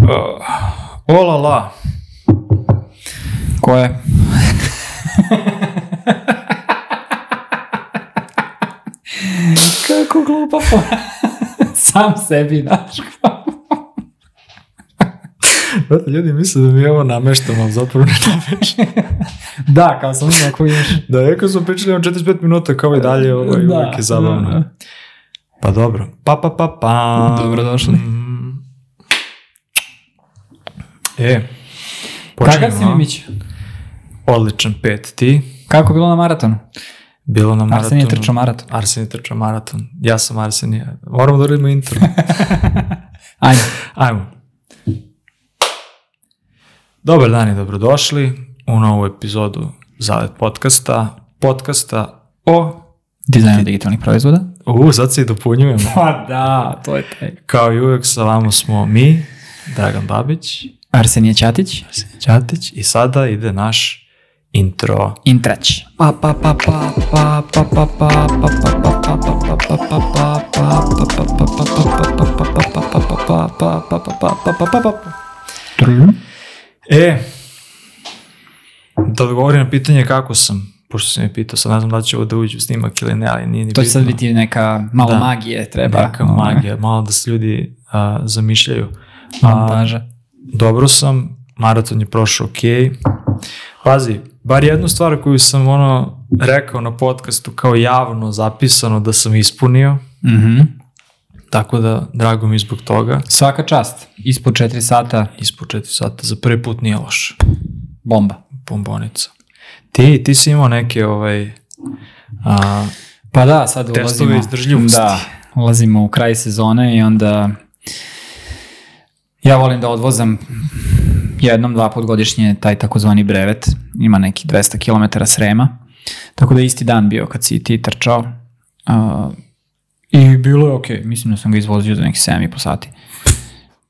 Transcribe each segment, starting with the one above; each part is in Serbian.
Uh, ola la. Ko je? Kako glupa fora. Sam sebi, znaš. Brate, ljudi misle da mi ovo nameštamo, ali zapravo ne nameštamo. da, kao sam ima ko imaš. da, rekao smo pričali o 45 minuta, kao i dalje, ovaj, Da, uvijek je zabavno. da, da. Pa dobro. Pa, pa, pa, pa. Dobrodošli. Mm. E, Kakav si. Mimić? Odličan pet ti. Kako bilo na maratonu? Bilo na maratonu. Arsen je trčao maraton. Arsen je trčao maraton. Ja sam Arsenija. Moramo da radimo intro. Ajde. Ajmo. Dobar dan i dobrodošli u novu epizodu Zalet podcasta. Podcasta o... Dizajn digitalnih proizvoda. U, sad se i dopunjujemo. Pa da, to je taj. Kao i uvek sa vama smo mi, Dragan Babić, Arsenije Ćatić. Arsen Ćatić i sada ide naš intro. Intrać. Pa pa pa pa pa pa pa pa pa pa pa pa pa pa pa pa pa E, da odgovorim na pitanje kako sam, pošto sam mi pitao, sad ne znam da će ovo da uđe u snimak ili ne, ali nije ni To će sad biti neka malo Da. magije treba. Neka magija, malo da se ljudi a, zamišljaju. Montaža. Dobro sam, maraton je prošao ok. Pazi, bar jednu stvar koju sam ono rekao na podcastu kao javno zapisano da sam ispunio, Mhm. tako da drago mi zbog toga. Svaka čast. Ispod 4 sata Ispod 4 sata, za prvi put nije loše. bomba. Bombonica. Ti, ti si imao neke ovaj, a, Pa da, sad Testove ulazimo. izdržljivosti. Da, ulazimo u kraj sezone i onda ja volim da odvozam jednom, dva put godišnje taj takozvani brevet. Ima neki 200 km srema. Tako da je isti dan bio kad si ti trčao. A, I bilo je okej. Mislim da sam ga izvozio za neki 7,5 sati.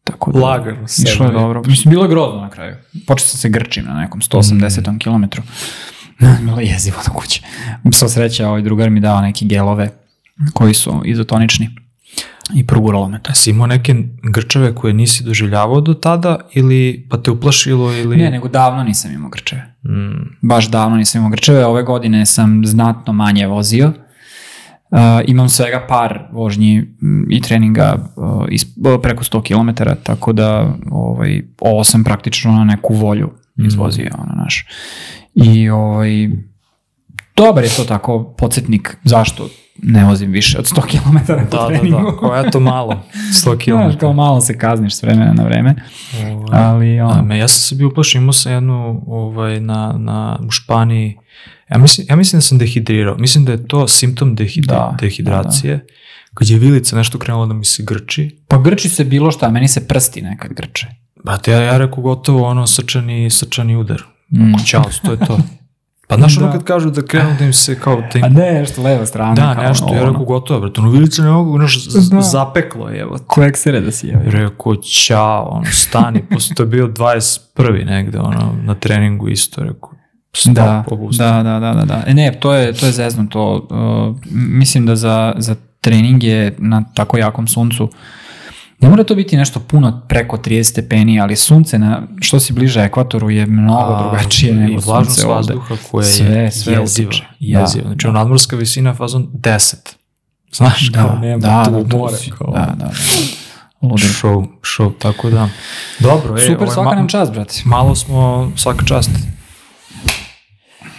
Tako da, Lagano, Išlo je dobro. Mislim, bilo je grozno na kraju. Počeo sam se grčim na nekom 180 kilometru. Bilo je jezivo na kući. Sva sreća, ovaj drugar mi dao neke gelove koji su izotonični i proguralo me to. si imao neke grčeve koje nisi doživljavao do tada ili pa te uplašilo ili... Ne, nego davno nisam imao grčeve. Mm, Baš davno nisam imao grčeve. Ove godine sam znatno manje vozio. Uh, imam svega par vožnji mm, i treninga uh, is, uh, preko 100 km, tako da ovaj, ovo sam praktično na neku volju izvozio, ono, naš. I ovaj, dobar je to tako podsjetnik zašto ne vozim više od 100 km po da, da, treningu. da, kao eto malo, 100 Znaš, km. kao malo se kazniš s vremena na vreme, Ovaj, ali on, me, ja sam se bio uplašio, imao sam jednu ovaj, na, na, u Španiji, ja mislim, ja mislim da sam dehidrirao, mislim da je to simptom dehid, Da, dehidracije, kad je vilica nešto krenula da mi se grči, pa grči se bilo šta, meni se prsti nekad grče. Brate, ja, ja rekao gotovo ono srčani, srčani udar. Mm. Kućalac, to je to. Pa znaš ono Da. kad kažu da krenu da im se kao... Da, im, A ne, nešto leva strana. da kao nešto, ono, ja rekao gotovo, brate, ono vilice ne mogu, znaš, Da. zapeklo je, evo. Koeksere da si javi. Rekao, ćao, ono, stani, posle to je bio 21. negde, ono, na treningu isto, rekao, stop, Da, da, da, da, da, da. E, ne, to je, to je zezno to. Uh, mislim da za, za trening je na tako jakom suncu ne mora to biti nešto puno preko 30 stepeni, ali sunce na, što si bliže ekvatoru je mnogo A, drugačije nego sunce ovde. vazduha koja je Sve, sve jeziva, utiče. jeziva. Da, Znači, da. nadmorska visina fazon 10. Znaš, Da, kao nema da, tu da, more, kao... Da, da. Ludilo. Show, show, tako da. Dobro, e, Super, ovaj, svaka nam čast, brate. malo smo, svaka čast,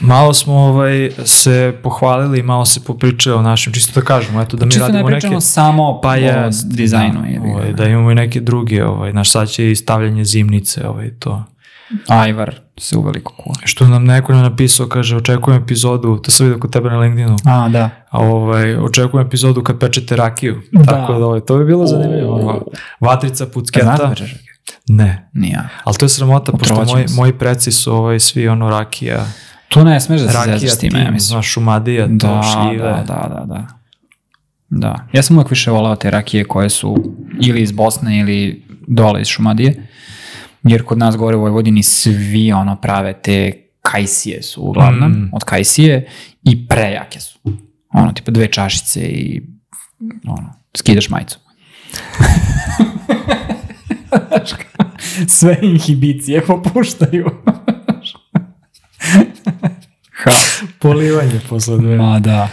malo smo ovaj, se pohvalili i malo se popričali o našem, čisto da kažemo, eto da mi Čisto ne radimo pričamo neke... samo Pa je, o dizajnu. da, ili- ovaj, da imamo i neke druge, ovaj, naš sad će i stavljanje zimnice, ovaj, to. Ajvar se uveliko kuva. Što nam neko nam napisao, kaže, očekujem epizodu, to sam vidio kod tebe na LinkedInu, A, da. a ovaj, očekujem epizodu kad pečete rakiju. Da. Tako da, ovaj, to bi bilo zanimljivo. ono, Vatrica pucketa. Znate večer? Ne, Nije. ali to je sramota, pošto moji, moji preci su ovaj, svi ono rakija, Tu ne smeš da se rakija, zezaš s time, ja mislim. znaš, šumadija, to, Da, šljive. da, da, da, da. Da. Ja sam uvijek više volao te rakije koje su ili iz Bosne ili dole iz Šumadije. Jer kod nas gore u Vojvodini svi ono prave te kajsije su uglavnom, Mm. od kajsije i prejake su. Ono, tipa dve čašice i ono, skidaš majicu. sve inhibicije popuštaju. Polivanje posle dve. Ma da.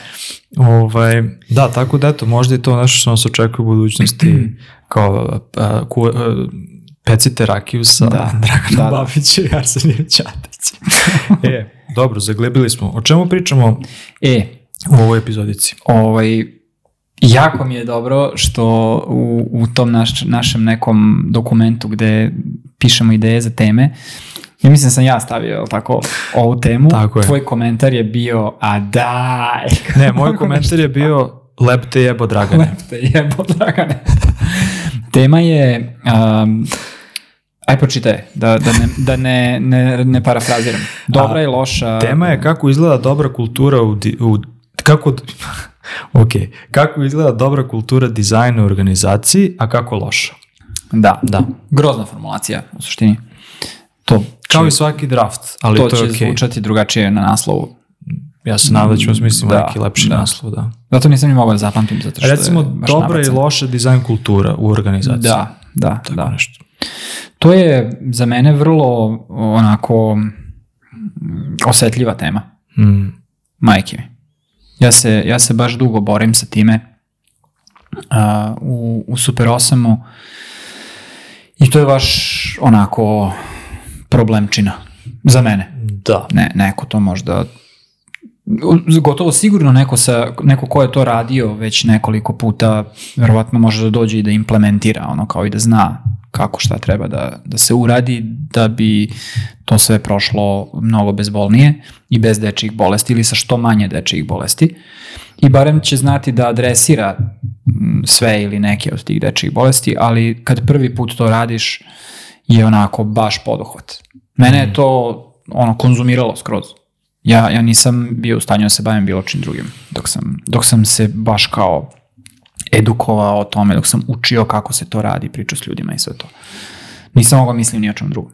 Ovaj, da, tako da eto, možda je to nešto što nas očekuje u budućnosti, kao a, ku, a, pecite rakiju sa Da, Draganom da, da. Babićem i Arsenijem Ćatićem. e, dobro, zaglebili smo. O čemu pričamo E, u ovoj epizodici? ovaj, jako mi je dobro što u, u tom naš, našem nekom dokumentu gde pišemo ideje za teme, ja mislim da sam ja stavio tako, ovu temu. Tako je. Tvoj komentar je bio, a daj. Ne, moj komentar je bio lep te jebo Dragane. Lep te jebo, Dragane. Tema je, um, aj pročitaj, da, da, ne, da ne, ne, ne parafraziram. Dobra i loša. Tema je kako izgleda dobra kultura u, u kako ok, kako izgleda dobra kultura dizajna u organizaciji, a kako loša. Da, da. Grozna formulacija, u suštini. To, Kao će- i svaki draft, ali to, to, će je okej. zvučati drugačije na naslovu. Ja se nadam da ćemo smisliti Da, neki lepši da. naslov, da. Zato nisam ni mogao da zapamtim, zato što Recimo, je baš dobra i nabacan. loša dizajn kultura u organizaciji. Da, da, Tako da. nešto. To je za mene vrlo onako osetljiva tema. Mm. Majke mi. Ja se, ja se baš dugo borim sa time uh, u, u Super 8 i to je baš onako problemčina za mene. Da. Ne, neko to možda gotovo sigurno neko, sa, neko ko je to radio već nekoliko puta verovatno može da dođe i da implementira ono kao i da zna kako šta treba da, da se uradi da bi to sve prošlo mnogo bezbolnije i bez dečijih bolesti ili sa što manje dečijih bolesti i barem će znati da adresira sve ili neke od tih dečijih bolesti, ali kad prvi put to radiš je onako baš poduhvat. Mene je to ono konzumiralo skroz. Ja, ja nisam bio u stanju da se bavim bilo čim drugim dok sam, dok sam se baš kao edukovao o tome, dok sam učio kako se to radi, pričao s ljudima i sve to. Nisam mogao mislim ni o čem drugom.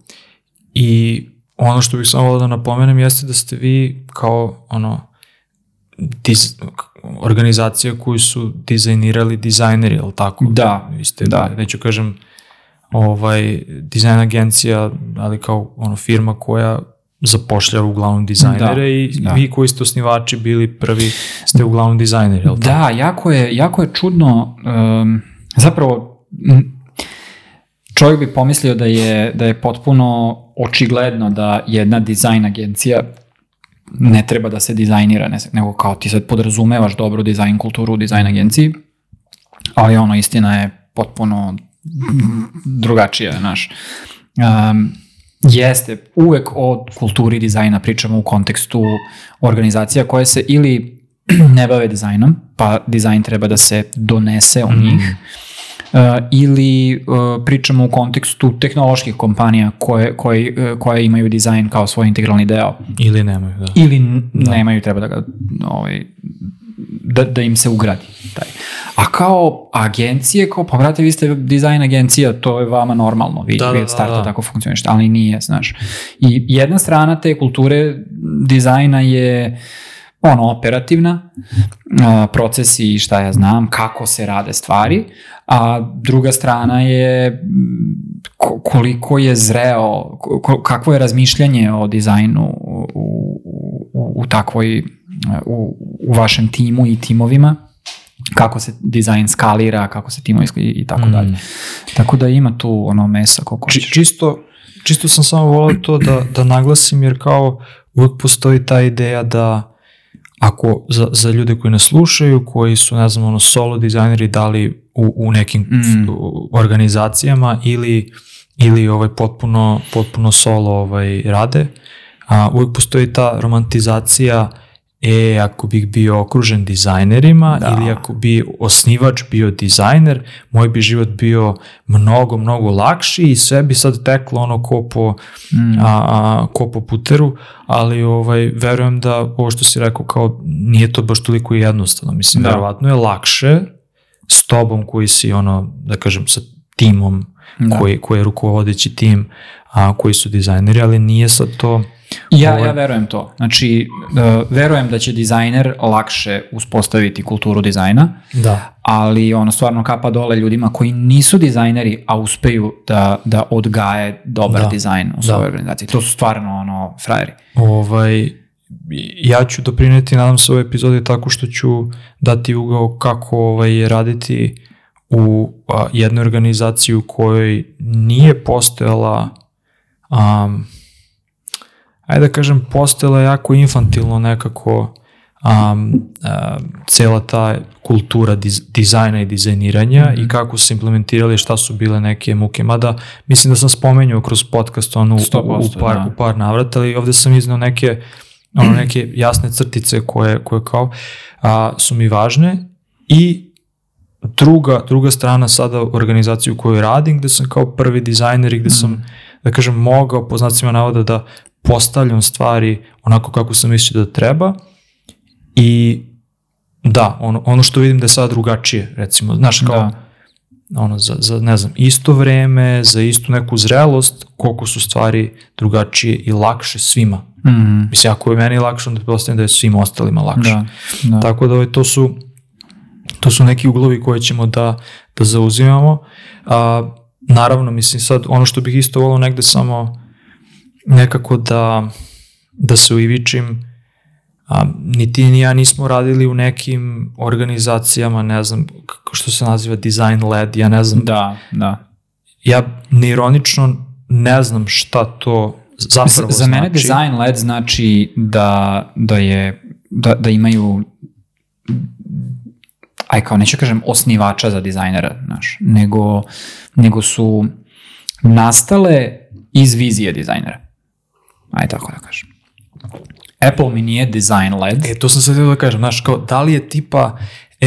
I ono što bih samo da napomenem jeste da ste vi kao ono diz, organizacija koju su dizajnirali dizajneri, je li tako? Da, Vi ste, da. neću kažem, ovaj, dizajn agencija, ali kao ono firma koja zapošljava uglavnom dizajnere Da, i da. vi koji ste osnivači bili prvi ste uglavnom dizajneri, je li tako? Da, jako je, jako je čudno, um, zapravo čovjek bi pomislio da je, da je potpuno očigledno da jedna dizajn agencija ne treba da se dizajnira, ne, nego kao ti sad podrazumevaš dobru dizajn kulturu u dizajn agenciji, ali ono istina je potpuno drugačija, znaš. Um, jeste, uvek o kulturi dizajna pričamo u kontekstu organizacija koje se ili ne bave dizajnom, pa dizajn treba da se donese u njih, Uh, ili uh, pričamo u kontekstu tehnoloških kompanija koje, koje, uh, koje imaju dizajn kao svoj integralni deo Ili nemaju, da. ili n- nemaju treba da ga ovaj, da, da im se ugradi taj. A kao agencije, kao pa brate vi ste dizajn agencija, to je vama normalno, vi, Da, vi da, od starta da, da. tako funkcionište, ali nije, znaš. I jedna strana te kulture dizajna je ono operativna, a, procesi i šta ja znam, kako se rade stvari, a druga strana je m, ko- koliko je zreo, kakvo je razmišljanje o dizajnu u, u, u, u takvoj, u, u vašem timu i timovima, kako se dizajn skalira, kako se timovi skali- i tako Mm. dalje. Tako da ima tu ono mesa koliko Či, hoćeš. čisto, čisto sam samo volao to da, da naglasim jer kao uvek postoji ta ideja da ako za, za ljude koji nas slušaju, koji su, ne znam, ono, solo dizajneri dali u, u nekim Mm. organizacijama ili, ili ovaj potpuno, potpuno solo ovaj, rade, a, uvek postoji ta romantizacija e, ako bih bio okružen dizajnerima Da. ili ako bi osnivač bio dizajner, moj bi život bio mnogo, mnogo lakši i sve bi sad teklo ono ko po, Mm. a, a, ko po puteru, ali ovaj, verujem da ovo što si rekao kao nije to baš toliko jednostavno, mislim, Da. verovatno je lakše s tobom koji si ono, da kažem, sa timom Da. koji, koji je rukovodeći tim, a, koji su dizajneri, ali nije sad to Ja, Ovo ja verujem to. Znači, uh, verujem da će dizajner lakše uspostaviti kulturu dizajna, Da. ali ono stvarno kapa dole ljudima koji nisu dizajneri, a uspeju da, da odgaje dobar Da. dizajn u Da. svojoj organizaciji. To su stvarno ono frajeri. Ovaj, ja ću doprineti, nadam se, ovoj epizodi tako što ću dati ugao kako ovaj, raditi u a, jednoj organizaciji u kojoj nije postojala um, ajde da kažem, postojala jako infantilno nekako um, uh, cela ta kultura diz, dizajna i dizajniranja mm -hmm. i kako su implementirali šta su bile neke muke. Mada mislim da sam spomenuo kroz podcast onu, u, 100%, u, par, da. u par navrata, ali ovde sam iznao neke ono neke jasne crtice koje, koje kao a, su mi važne i druga, druga strana sada organizaciju u kojoj radim, gde sam kao prvi dizajner i gde sam, da kažem, mogao po znacima navoda da postavljam stvari onako kako sam mislio da treba i da, ono, ono što vidim da je sada drugačije, recimo, znaš, kao, Da. ono, za, za, ne znam, isto vreme, za istu neku zrelost, koliko su stvari drugačije i lakše svima. Mm, Mislim, ako je meni lakše, onda pretpostavljam da je svim ostalima lakše. da, da. Tako da ovaj, to su to su neki uglovi koje ćemo da, da zauzimamo. A, naravno, mislim sad, ono što bih isto volao negde samo nekako da, da se uivičim, a, ni ti ni ja nismo radili u nekim organizacijama, ne znam, kako što se naziva design led, ja ne znam, Da, da. ja neironično ne znam šta to zapravo Za mene znači. design led znači da, da je da, da imaju aj kao neću kažem osnivača za dizajnera, znaš, nego, nego su nastale iz vizije dizajnera. Aj tako da kažem. Apple mi nije design led, E, to sam sad htio da kažem, znaš, kao, da li je tipa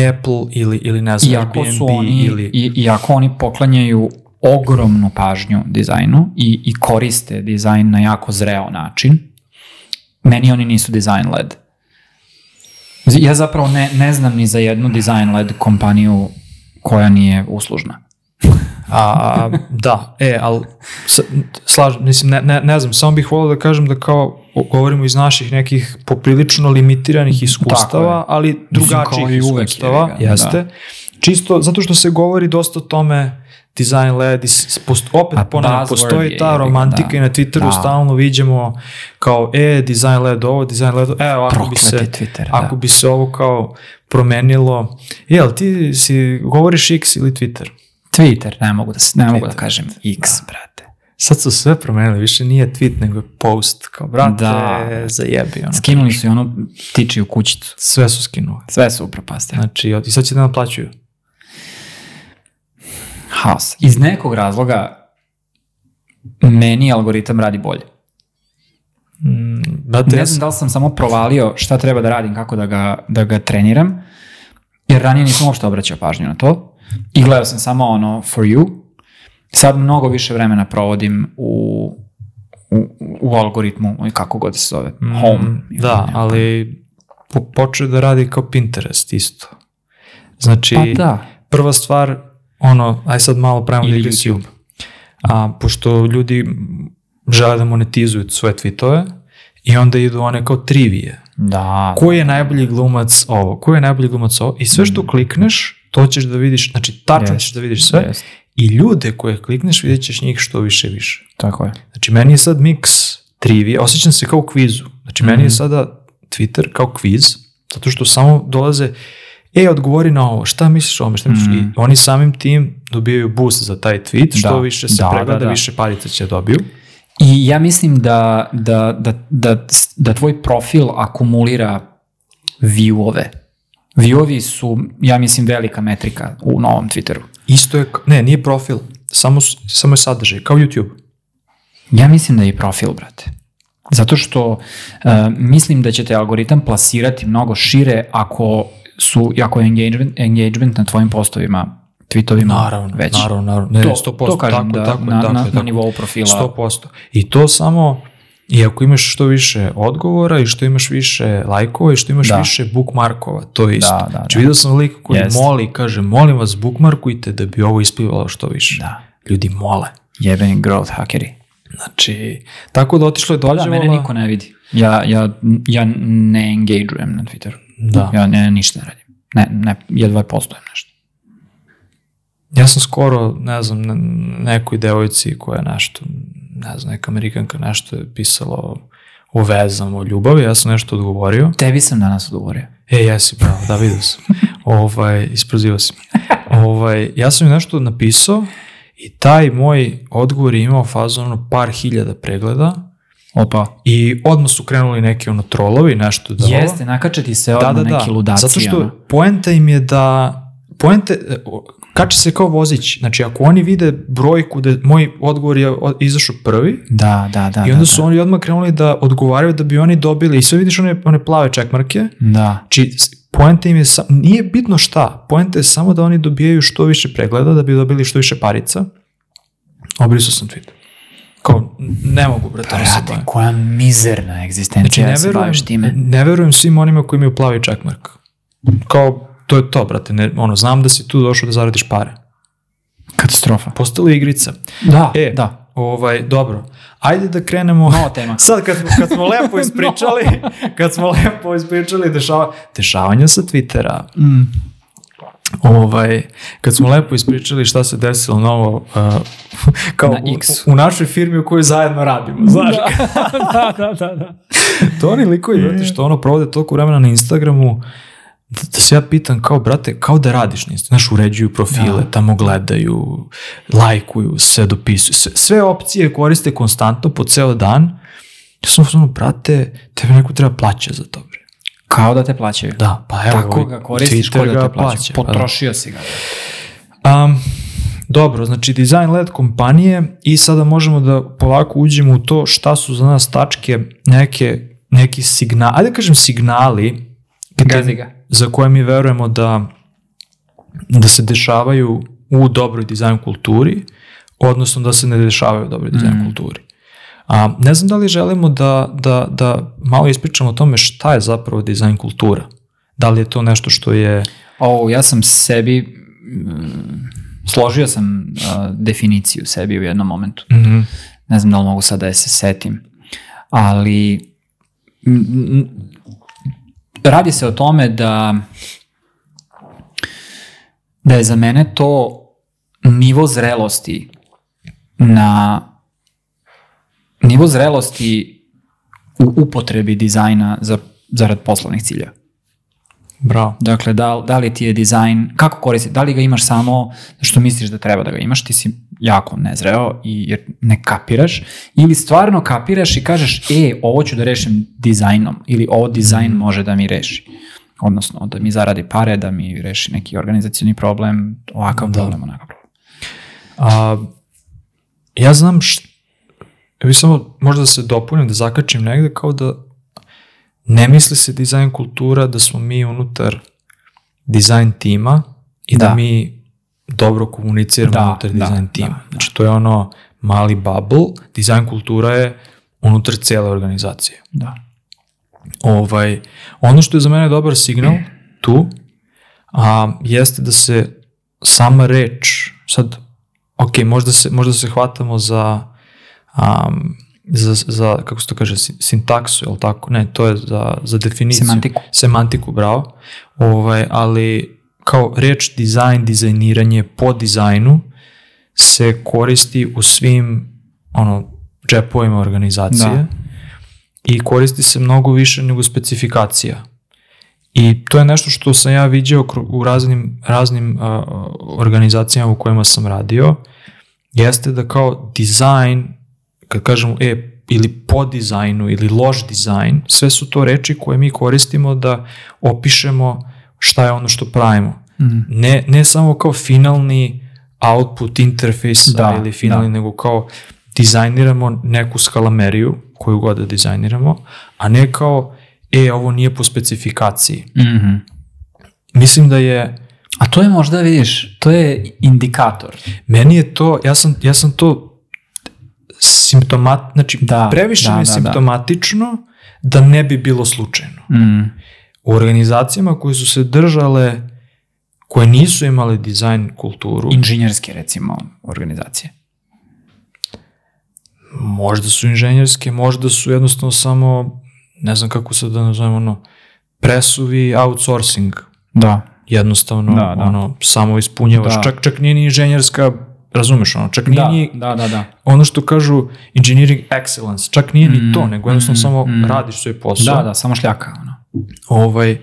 Apple ili, ili ne znam, iako Airbnb su oni, ili... i, iako oni poklanjaju ogromnu pažnju dizajnu i, i koriste dizajn na jako zreo način, meni oni nisu design led. Ja zapravo ne, ne znam ni za jednu design led kompaniju koja nije uslužna. A, da, e, ali slažem, mislim, ne, ne, ne znam, samo bih volio da kažem da kao govorimo iz naših nekih poprilično limitiranih iskustava, je. ali drugačijih kao i uvek, iskustava, jebi ga, jeste. Čisto zato što se govori dosta o tome design led, post, opet A ponavljam, postoji je, ta romantika da. i na Twitteru Da. stalno viđemo kao, e, design led ovo, design led ovo, evo, ako bi se, Twitter, da. ako bi se ovo kao promenilo, jel, ti si, govoriš X ili Twitter? Twitter, ne mogu da, ne mogu da Twitter, kažem X, brate. Sad su sve promenili, više nije tweet, nego je post, kao brate, Da. zajebi, ono. Skinuli su i onu tičiju kućicu. Sve su skinuli. Sve su upropastili. Znači, i sad će da naplaćuju. Haos. Iz nekog razloga meni algoritam radi bolje. Mm, brate, Ne znam da li sam samo provalio šta treba da radim, kako da ga, da ga treniram, jer ranije nisam uopšte obraćao pažnju na to i gledao sam samo ono for you. Sad mnogo više vremena provodim u, u, u algoritmu, i kako god se zove, home. Mm, da, ali po, počeo da radi kao Pinterest isto. Znači, Pa da. prva stvar, ono, aj sad malo pravimo Ili digresiju. A, pošto ljudi žele da monetizuju svoje tweetove i onda idu one kao trivije. Da. Ko je najbolji glumac ovo? Ko je najbolji glumac ovo? I sve što klikneš, to ćeš da vidiš, znači tačno Jest, ćeš da vidiš sve. jest. I ljude koje klikneš vidjet ćeš njih što više i više. Tako je. Znači meni je sad miks trivije, osjećam se kao u kvizu. Znači meni je sada Twitter kao kviz, zato što samo dolaze e, odgovori na ovo, šta misliš o ovome, šta misliš? I oni samim tim dobijaju boost za taj tweet, što Da, više se da, pregleda, da, da. više parica će da dobiju. I ja mislim da, da, da, da, da tvoj profil akumulira view-ove. View-ovi su, ja mislim, velika metrika u novom Twitteru. Isto je, ne, nije profil, samo, samo je sadržaj, kao YouTube. Ja mislim da je profil, brate. Zato što uh, mislim da će te algoritam plasirati mnogo šire ako su, ako je engagement, engagement na tvojim postovima, tweetovima Naravno, veći. naravno, naravno. Ne, To, 100%, to kažem tako, da, tako, na, tako, na, tako. na nivou profila. 100%. I to samo, i ako imaš što više odgovora i što imaš više lajkova i što imaš Da. više bookmarkova, to je isto. Da, da, znači da. vidio sam lik koji Jeste. moli, kaže, molim vas bookmarkujte da bi ovo isplivalo što više. Da. Ljudi mole. Jebeni growth hakeri. Znači, tako da otišlo je Pa dođe da, mene niko ne vidi. Ja, ja, ja ne engageujem na Twitteru. Da. Ja ne, ništa ne radim. Ne, ne, jedva postojem nešto. Ja sam skoro, ne znam, ne- nekoj devojci koja je nešto, ne znam, neka amerikanka nešto je pisala o, o vezama, o ljubavi, ja sam nešto odgovorio. Tebi sam danas odgovorio. E, jesi, bravo, da, vidio sam. ovaj, isprozivao si me. Ovaj, ja sam joj nešto napisao i taj moj odgovor je imao fazon ono par hiljada pregleda Opa. i odmah su krenuli neki ono trolovi, nešto da. Jeste, nakače ti se Da, odmah da, da. neki ludaci. Zato što ono. poenta im je da poente, kači se kao vozić. Znači, ako oni vide brojku da moj odgovor je izašao prvi, Da, da, da. i onda da, su oni odmah krenuli da odgovaraju da bi oni dobili, i sve vidiš one, one plave čekmarke, Da. Znači, s- poenta im je, sa, nije bitno šta, poenta je samo da oni dobijaju što više pregleda, da bi dobili što više parica. Obrisao sam tweet. Kao, ne mogu, brate, ono se Brate, bavim. koja mizerna Znači, egzistencija ne da se verujem, baviš time. ne verujem svim onima koji imaju plavi čekmark. Kao, to je to, brate, ne, ono, znam da si tu došao da zaradiš pare. Katastrofa. Postala je igrica. Da, E, da. Ovaj, dobro. Ajde da krenemo... Nova tema. Sad kad smo, kad smo lepo ispričali, kad smo lepo ispričali dešava, dešavanja sa Twittera, Mm. ovaj, kad smo lepo ispričali šta se desilo novo uh, kao Na u, X. u, našoj firmi u kojoj zajedno radimo, znaš. da, da, da, da. to oni likovi, brate, što ono provode toliko vremena na Instagramu, da, da se ja pitam kao, brate, kao da radiš na Instagramu, znaš, uređuju profile, tamo gledaju, lajkuju, sve dopisuju, sve, sve opcije koriste konstantno po ceo dan, ja sam ono, brate, tebe neko treba plaća za to, bre. Kao da te plaćaju. Da, pa evo, Tako ovaj ga koristiš, kao da ga te plaćaju. plaća, pa da. Potrošio si ga. Um, dobro, znači design led kompanije i sada možemo da polako uđemo u to šta su za nas tačke neke, neki signali, ajde da kažem signali Gazi ga. Za koje mi verujemo da, da se dešavaju u dobroj dizajn kulturi, odnosno da se ne dešavaju u dobroj dizajn kulturi. A, ne znam da li želimo da, da, da malo ispričamo o tome šta je zapravo dizajn kultura. Da li je to nešto što je... O, ja sam sebi, mm, složio sam uh, definiciju sebi u jednom momentu. Mhm. Ne znam da li mogu sad da je se setim. Ali radi se o tome da da je za mene to nivo zrelosti na nivo zrelosti u upotrebi dizajna za, zarad poslovnih cilja. Bravo. Dakle, da, da li ti je dizajn, kako koristi, da li ga imaš samo što misliš da treba da ga imaš, ti si jako nezreo i jer ne kapiraš, ili stvarno kapiraš i kažeš, e, ovo ću da rešim dizajnom, ili ovo dizajn može da mi reši. Odnosno, da mi zaradi pare, da mi reši neki organizacioni problem, ovakav problem, onakav problem. A, ja znam š... Ja samo možda da se dopunim, da zakačim negde kao da ne misli se dizajn kultura da smo mi unutar dizajn tima i da, Da. mi dobro komuniciramo Da, unutar da, dizajn da, tima. da. Znači to je ono mali bubble, dizajn kultura je unutar cijele organizacije. Da. Ovaj, ono što je za mene dobar signal tu, a, jeste da se sama reč, sad, ok, možda se, možda se hvatamo za, um, za, za, kako se to kaže, si- sintaksu, je li tako? Ne, to je za, za definiciju. Semantiku. Semantiku, bravo. Ovaj, ali kao reč dizajn, dizajniranje po dizajnu se koristi u svim ono, džepovima organizacije Da. i koristi se mnogo više nego specifikacija. I to je nešto što sam ja kru- u raznim, raznim uh, organizacijama u kojima sam radio, jeste da kao dizajn, kad kažemo e, ili po dizajnu ili loš dizajn, sve su to reči koje mi koristimo da opišemo šta je ono što pravimo. Mhm. Ne, ne samo kao finalni output interfejsa Da, ili finalni, da. nego kao dizajniramo neku skalameriju, koju god da dizajniramo, a ne kao, e, ovo nije po specifikaciji. Mhm. Mislim da je, A to je možda, vidiš, to je indikator. meni je to, ja sam, ja sam to simptomat, znači Da, previše da, mi je da, da. simptomatično da ne bi bilo slučajno. Mm. U organizacijama koje su se držale, koje nisu imale dizajn kulturu, Inženjerske, recimo, organizacije. možda su inženjerske, možda su jednostavno samo, ne znam kako se da nazovem, ono, presuvi outsourcing. Da. Jednostavno, Da, da. ono, samo ispunjavaš. Da. Čak, čak nije ni inženjerska, razumeš, ono, čak nije Da, ni da, da, da. ono što kažu engineering excellence, čak nije ni to, nego jednostavno samo mm. radiš svoj posao. Da, da, samo šljaka. Ono. Ovaj,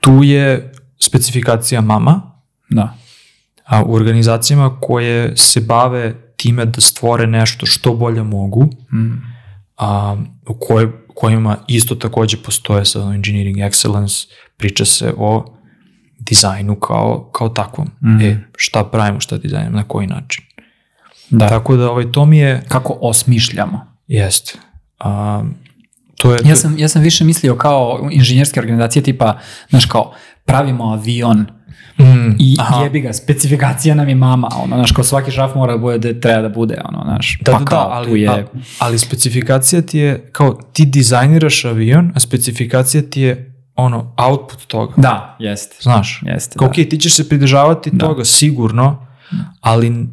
tu je specifikacija mama, Da. a u organizacijama koje se bave time da stvore nešto što bolje mogu, Mm. a, u koj, kojima isto takođe postoje ono engineering excellence, priča se o dizajnu kao, kao takvom. Mhm. E, šta pravimo, šta dizajnimo, na koji način. Da. Tako da ovaj, to mi je, Kako osmišljamo. jeste, a, to je, Ja sam, ja sam više mislio kao inženjerske organizacije tipa, znaš kao, pravimo avion Mm, i aha. jebi ga, specifikacija nam je mama, ono, znaš, kao svaki šraf mora da bude da treba da bude, ono, znaš, Da, pa da, kao, da, tu ali, je, a- ali specifikacija ti je, kao ti dizajniraš avion, a specifikacija ti je ono, output toga. da, jeste, Znaš, jeste, kao da. ok, ti ćeš se pridržavati Da. toga sigurno, ali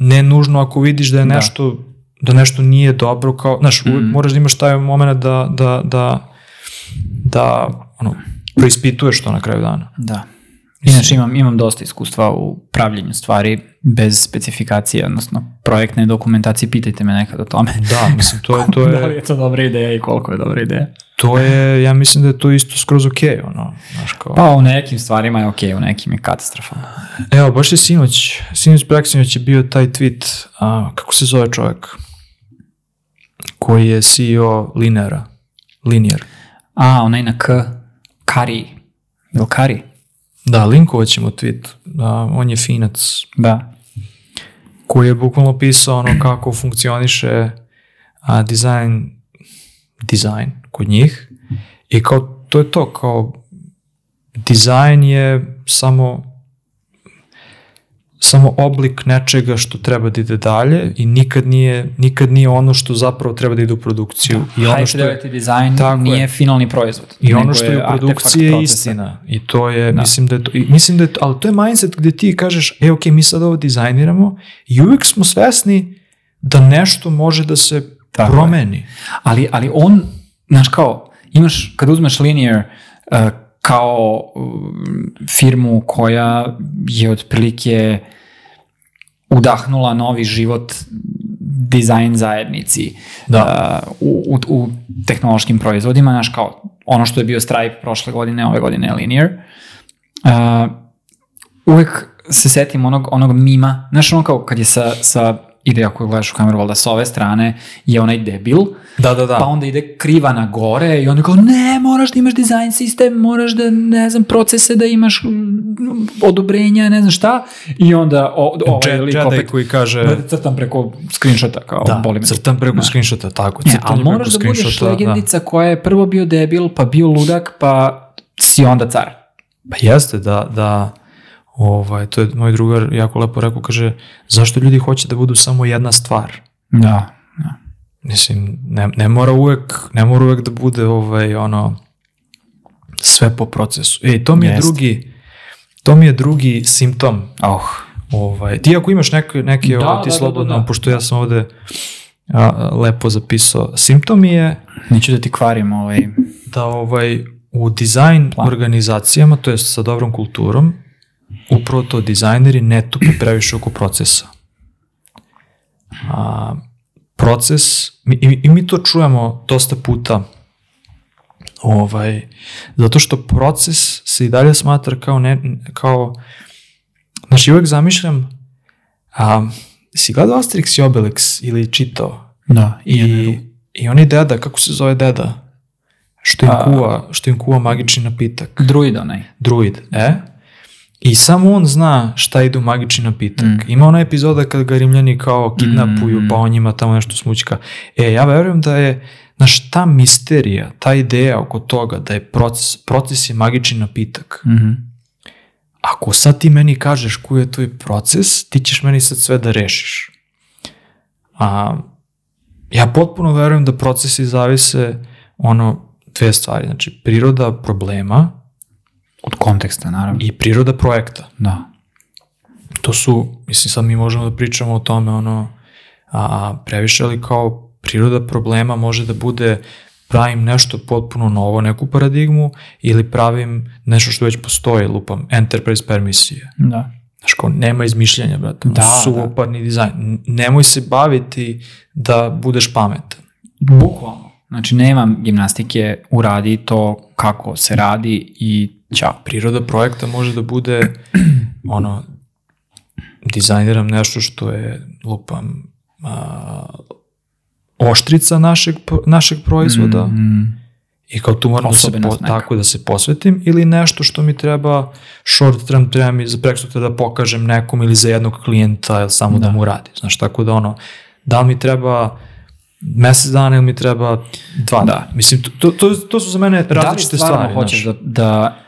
ne nužno ako vidiš da je Da. nešto da nešto nije dobro kao, znaš, Mm. moraš da imaš taj moment da da da da ono preispituješ to na kraju dana. Da. Inače imam, imam dosta iskustva u pravljenju stvari bez specifikacije, odnosno projektne dokumentacije, pitajte me nekad o tome. Da, mislim to je to da li je je to dobra ideja i koliko je dobra ideja? to je ja mislim da je to isto skroz okej, ono, znaš kao. Pa u nekim stvarima je okej, u nekim je katastrofalno. Evo, baš je sinoć, sinoć preksinoć je bio taj tweet, a, kako se zove čovjek, koji je CEO Lineara, Linear. A, onaj na K, Kari, ili Kari? Da, linkovat ćemo tweet, a, on je finac, Da. koji je bukvalno pisao ono kako funkcioniše a, dizajn, dizajn kod njih i kao to je to, kao dizajn je samo samo oblik nečega što treba da ide dalje i nikad nije, nikad nije ono što zapravo treba da ide u produkciju. I ono što je, design Tako nije je. finalni proizvod. i ono što je u produkciji je istina. I to je, mislim da je to, i mislim da je to, ali to je mindset gde ti kažeš, e, ok, mi sad ovo dizajniramo i uvijek smo svesni da nešto može da se Tako je. promeni. Ali, ali on, znaš kao, imaš, kad uzmeš Linear uh, kao um, firmu koja je otprilike udahnula novi život dizajn zajednici Da. uh, u, u, u tehnološkim proizvodima, znaš kao ono što je bio Stripe prošle godine, ove godine je Linear. Uh, uvek se setim onog, onog mima, znaš ono kao kad je sa, sa ide ako gledaš u kameru, valjda sa ove strane je onaj debil, Da, da, da. pa onda ide kriva na gore i onda kao ne, moraš da imaš dizajn sistem, moraš da, ne znam, procese da imaš mm, odobrenja, ne znam šta, i onda o, ovaj lik opet koji kaže, crtam preko screenshota, kao da, boli me. crtam preko Da. screenshota, tako, Ne, crtanje ali preko moraš da budeš screenshota, legendica koja je prvo bio debil, pa bio ludak, pa si onda car. Pa jeste da, da ovaj, to je moj drugar jako lepo rekao, kaže, zašto ljudi hoće da budu samo jedna stvar? Da. da. Mislim, ne, ne mora uvek, ne mora uvek da bude ovaj, ono, sve po procesu. Ej, to mi je Jeste. drugi, to mi je drugi simptom. Oh. Ovaj, ti ako imaš neke, neke Da, ovaj, ti da, da, slobodno, da, da. pošto ja sam ovde a, lepo zapisao, simptom je Neću da ti kvarim ovaj... da ovaj, u dizajn Plan. organizacijama, to je sa dobrom kulturom, upravo to dizajneri ne tupe previše oko procesa. A, proces, mi, i, i mi to čujemo dosta puta, ovaj, zato što proces se i dalje smatra kao, ne, kao znači uvek zamišljam, a, si gledao Asterix i Obelix ili čitao? Da, I, I oni deda, kako se zove deda? Što im kuva, što im kuva magični napitak. Druid onaj. Druid, e? I samo on zna šta ide u magični napitak. Mm. Ima ona epizoda kad ga rimljani kao kidnapuju, Mm. pa on njima tamo nešto smućka. E, ja verujem da je, znaš, ta misterija, ta ideja oko toga da je proces, proces je magični napitak. Mhm. Ako sad ti meni kažeš koji je tvoj proces, ti ćeš meni sad sve da rešiš. A, ja potpuno verujem da procesi zavise ono dve stvari, znači priroda problema Od konteksta, naravno. i priroda projekta. Da. To su, mislim sad mi možemo da pričamo o tome ono a, previše, ali kao priroda problema može da bude pravim nešto potpuno novo, neku paradigmu, ili pravim nešto što već postoji, lupam, enterprise permisije. Da. Znaš, kao, nema izmišljanja, brate. Da, Suvoparni dizajn. Nemoj se baviti da budeš pametan. Bukvalno. Znači, nemam gimnastike, uradi to kako se radi i ćao. Priroda projekta može da bude, ono, dizajniram nešto što je, lupam, a, oštrica našeg, našeg proizvoda Mm, i kao tu moram da se, po, tako da se posvetim ili nešto što mi treba short term, treba mi za preksutra da pokažem nekom ili za jednog klijenta ili samo da, Da. mu radi. Znaš, tako da ono, da li mi treba mesec dana ili mi treba dva Da. Mislim, to, to, to, su za mene različite da li stvarno stvari. hoćeš znaš. da, da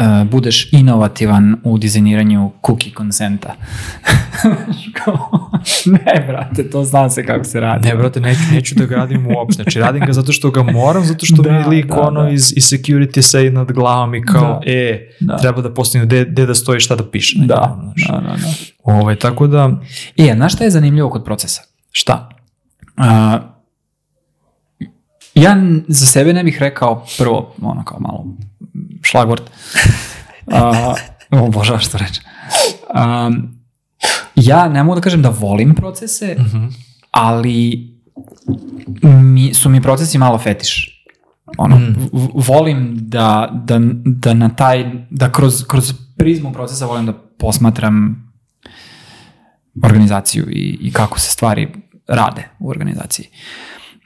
uh, budeš inovativan u dizajniranju cookie konsenta? Ne, brate, to zna se kako se radi. Ne, brate, neću, neću da ga radim uopšte. Znači, radim ga zato što ga moram, zato što Da, mi lik da, ono da. iz, iz security sedi nad glavom i kao, Da. e, Da. treba da postavim gde, gde da stoji šta da piše. Da, znaš. da, da, da. Ovaj, tako da, E, a znaš šta je zanimljivo kod procesa? šta? Uh, ja za sebe ne bih rekao prvo, ono kao malo šlagvort. Uh, obožavaš što reče. Um, ja ne mogu da kažem da volim procese, Mhm. ali mi, su mi procesi malo fetiš. Ono, Mm. volim da, da, da na taj, da kroz, kroz prizmu procesa volim da posmatram organizaciju i, i kako se stvari rade u organizaciji.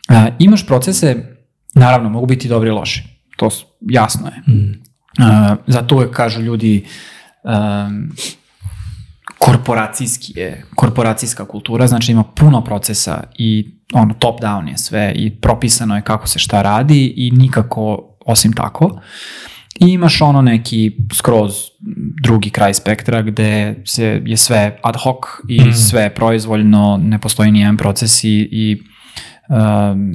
A, imaš procese, naravno, mogu biti dobri i loši. To jasno je. Mm. Zato uvek kažu ljudi um, korporacijski je, korporacijska kultura, znači ima puno procesa i ono top down je sve i propisano je kako se šta radi i nikako osim tako. I imaš ono neki skroz drugi kraj spektra gde se je sve ad hoc i Mm. sve proizvoljno, ne postoji ni jedan proces i, i um,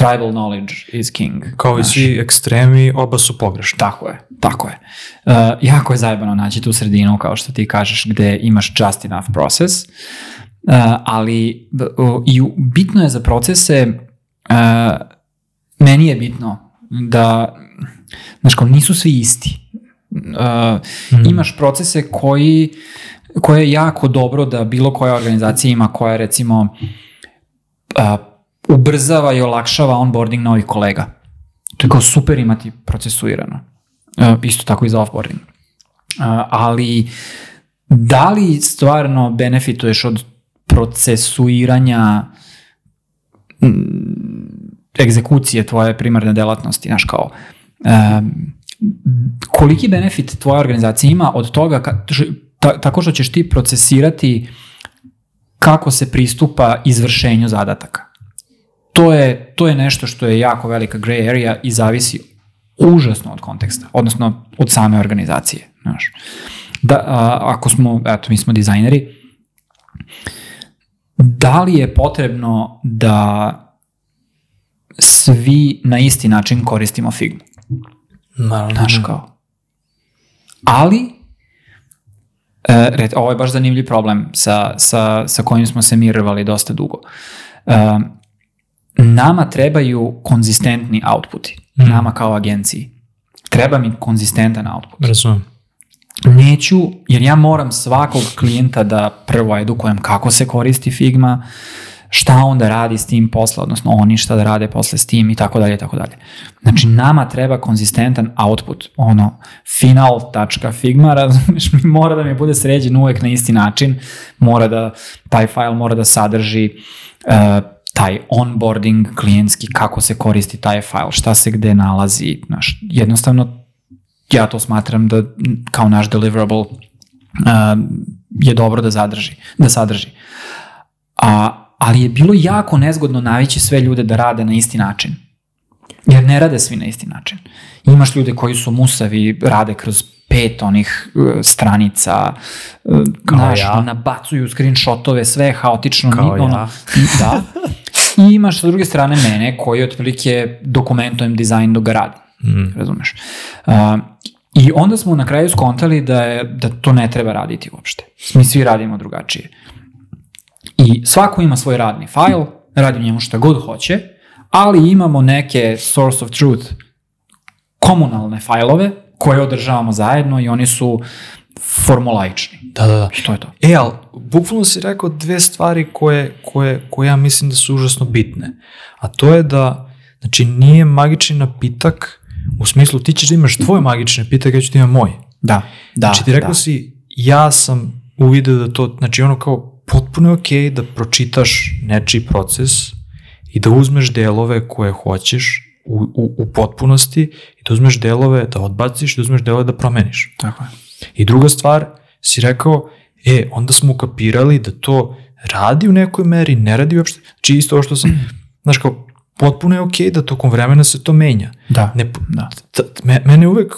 tribal knowledge is king. Kao i svi ekstremi, oba su pogrešni. Tako je, tako je. Uh, jako je zajebano naći tu sredinu, kao što ti kažeš, gde imaš just enough process, uh, ali o, i u- bitno je za procese, uh, meni je bitno da, znaš, kao nisu svi isti. Uh, Mm. Imaš procese koji, koje je jako dobro da bilo koja organizacija ima koja recimo uh, ubrzava i olakšava onboarding novih kolega. To je kao super imati procesuirano. Uh, isto tako i za offboarding. Uh, ali da li stvarno benefituješ od procesuiranja egzekucije tvoje primarne delatnosti, znaš kao, um, koliki benefit tvoja organizacija ima od toga ka, ta, tako što ćeš ti procesirati kako se pristupa izvršenju zadataka. To je, to je nešto što je jako velika gray area i zavisi užasno od konteksta, odnosno od same organizacije. Znaš. Da, a, ako smo, eto, mi smo dizajneri, da li je potrebno da svi na isti način koristimo Figma? Naravno. Znaš kao. Ali, e, red, ovo je baš zanimljiv problem sa, sa, sa kojim smo se mi rvali dosta dugo. E, nama trebaju konzistentni outputi. Mm. Nama kao agenciji. Treba mi konzistentan output. Razumem. Neću, jer ja moram svakog klijenta da prvo edukujem kako se koristi Figma, šta on da radi s tim posle, odnosno oni šta da rade posle s tim i tako dalje i tako dalje. Znači nama treba konzistentan output, ono final.figma, razumiješ, mora da mi bude sređen uvek na isti način, mora da, taj file mora da sadrži uh, taj onboarding klijentski, kako se koristi taj file, šta se gde nalazi, znaš, jednostavno ja to smatram da kao naš deliverable uh, je dobro da zadrži, da sadrži. A, ali je bilo jako nezgodno navići sve ljude da rade na isti način. Jer ne rade svi na isti način. Imaš ljude koji su musavi, rade kroz pet onih uh, stranica, uh, Kao znaš, ja. nabacuju screenshotove, sve je haotično. Kao ni- ono, ja. Da. I imaš sa druge strane mene koji otprilike dokumentujem dizajn dok ga radim Mm. razumeš. Uh, I onda smo na kraju skontali da, je, da to ne treba raditi uopšte. Mi svi radimo drugačije. I svako ima svoj radni fajl, radi u njemu šta god hoće, ali imamo neke source of truth komunalne fajlove koje održavamo zajedno i oni su formulaični. Da, da, da. I to je to. E, ali, bukvalno si rekao dve stvari koje, koje, koje ja mislim da su užasno bitne. A to je da, znači, nije magični napitak, u smislu ti ćeš da imaš tvoj magični napitak, ja ću da imam moj. Da, da. Znači, ti rekao da. si, ja sam uvidio da to, znači ono kao, potpuno je okej okay da pročitaš nečiji proces i da uzmeš delove koje hoćeš u, u, u potpunosti i da uzmeš delove da odbaciš, da uzmeš delove da promeniš. Tako je. I druga stvar, si rekao, e, onda smo ukapirali da to radi u nekoj meri, ne radi uopšte. Znači isto ovo što sam, znaš kao, potpuno je okej okay da tokom vremena se to menja. Da, Ne, da. t- me, mene uvek,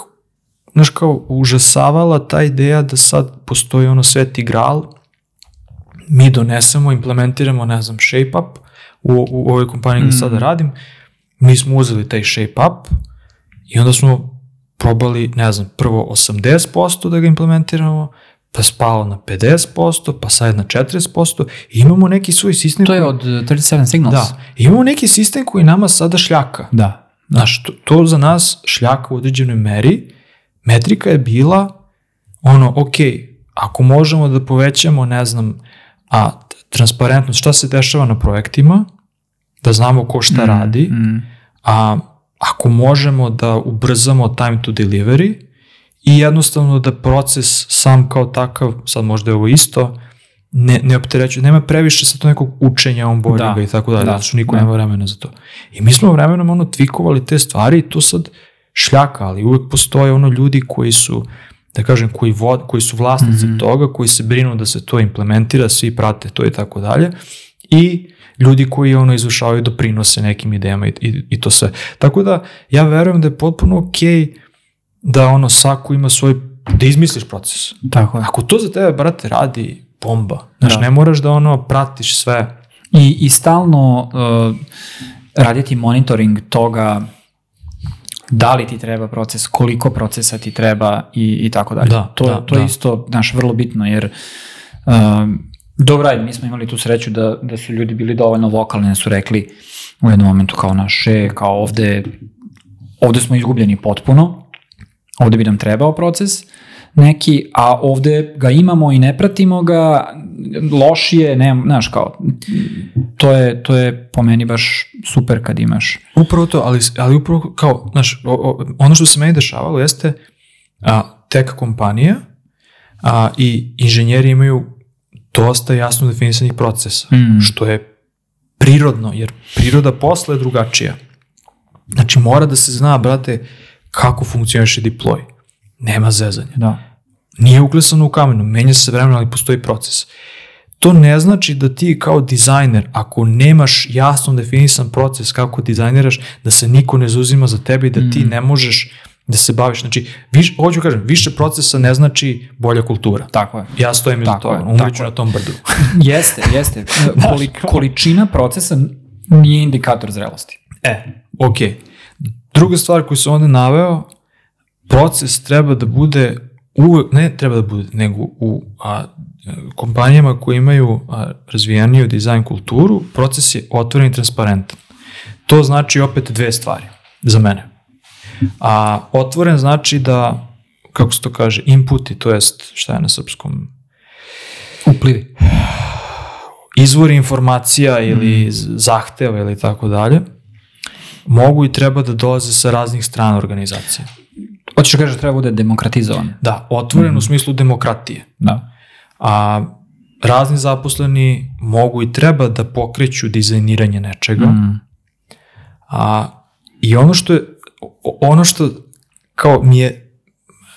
znaš kao, užasavala ta ideja da sad postoji ono sveti gral, mi donesemo, implementiramo, ne znam, shape-up u, u ovoj kompaniji gde sada radim, mi smo uzeli taj shape-up i onda smo probali, ne znam, prvo 80% da ga implementiramo, pa spalo na 50%, pa sad na 40% i imamo neki svoj sistem To je od uh, 37 Signals. Da, imamo neki sistem koji nama sada šljaka. Da. Znaš, to, to za nas šljaka u određenoj meri, metrika je bila ono, ok, ako možemo da povećamo, ne znam, a transparentnost, šta se dešava na projektima, da znamo ko šta radi, Mm. a ako možemo da ubrzamo time to delivery i jednostavno da proces sam kao takav, sad možda je ovo isto, ne, ne opterećuje, nema previše sa to nekog učenja onboardinga Da, i tako dalje, da, što niko da. nema vremena za to. I mi smo vremenom ono tvikovali te stvari i to sad šljaka, ali uvek postoje ono ljudi koji su da kažem, koji, vod, koji su vlasnici Mhm. toga, koji se brinu da se to implementira, svi prate to i tako dalje. I ljudi koji ono izvršavaju doprinose nekim idejama i, i, i to sve. Tako da ja verujem da je potpuno okej da ono svako ima svoj, da izmisliš proces. Tako je. Ako to za tebe, brate, radi bomba. Znaš, Da. ne moraš da ono pratiš sve. I, i stalno uh, raditi monitoring toga da li ti treba proces, koliko procesa ti treba i, i tako dalje. Da, to, da, to je da. isto, znaš, vrlo bitno, jer um, dobro, ajde, mi smo imali tu sreću da, da su ljudi bili dovoljno vokalni, da su rekli u jednom momentu kao naše, kao ovde, ovde smo izgubljeni potpuno, ovde bi nam trebao proces neki, a ovde ga imamo i ne pratimo ga, lošije, ne, znaš, kao, to je, to je po meni baš super kad imaš. Upravo to, ali, ali upravo kao, znaš, ono što se meni dešavalo jeste a, tek kompanija a, i inženjeri imaju dosta jasno definisanih procesa, Mm. što je prirodno, jer priroda posle je drugačija. Znači mora da se zna, brate, kako funkcioniše deploy. Nema zezanja. Da. Nije uklesano u kamenu, menja se vremenom, ali postoji proces. To ne znači da ti kao dizajner, ako nemaš jasno definisan proces kako dizajniraš, da se niko ne zauzima za tebe i da ti ne možeš da se baviš. Znači, viš, hoću kažem, više procesa ne znači bolja kultura. Tako je. Ja stojim iza toga, umriću na tom brdu. Jeste, jeste. Koli, količina procesa nije indikator zrelosti. E, ok. Druga stvar koju sam ovde naveo, proces treba da bude uvek, ne treba da bude, nego u a, kompanijama koje imaju a, razvijaniju dizajn kulturu, proces je otvoren i transparentan. To znači opet dve stvari za mene. A otvoren znači da, kako se to kaže, inputi, to jest, šta je na srpskom, Uplivi. izvori informacija ili z- zahteva ili tako dalje, mogu i treba da dolaze sa raznih strana organizacije. Hoćeš da kažeš da treba bude demokratizovan. Da, otvoren u smislu demokratije. Da. A razni zaposleni mogu i treba da pokreću dizajniranje nečega. Mm. A, I ono što je, ono što kao mi je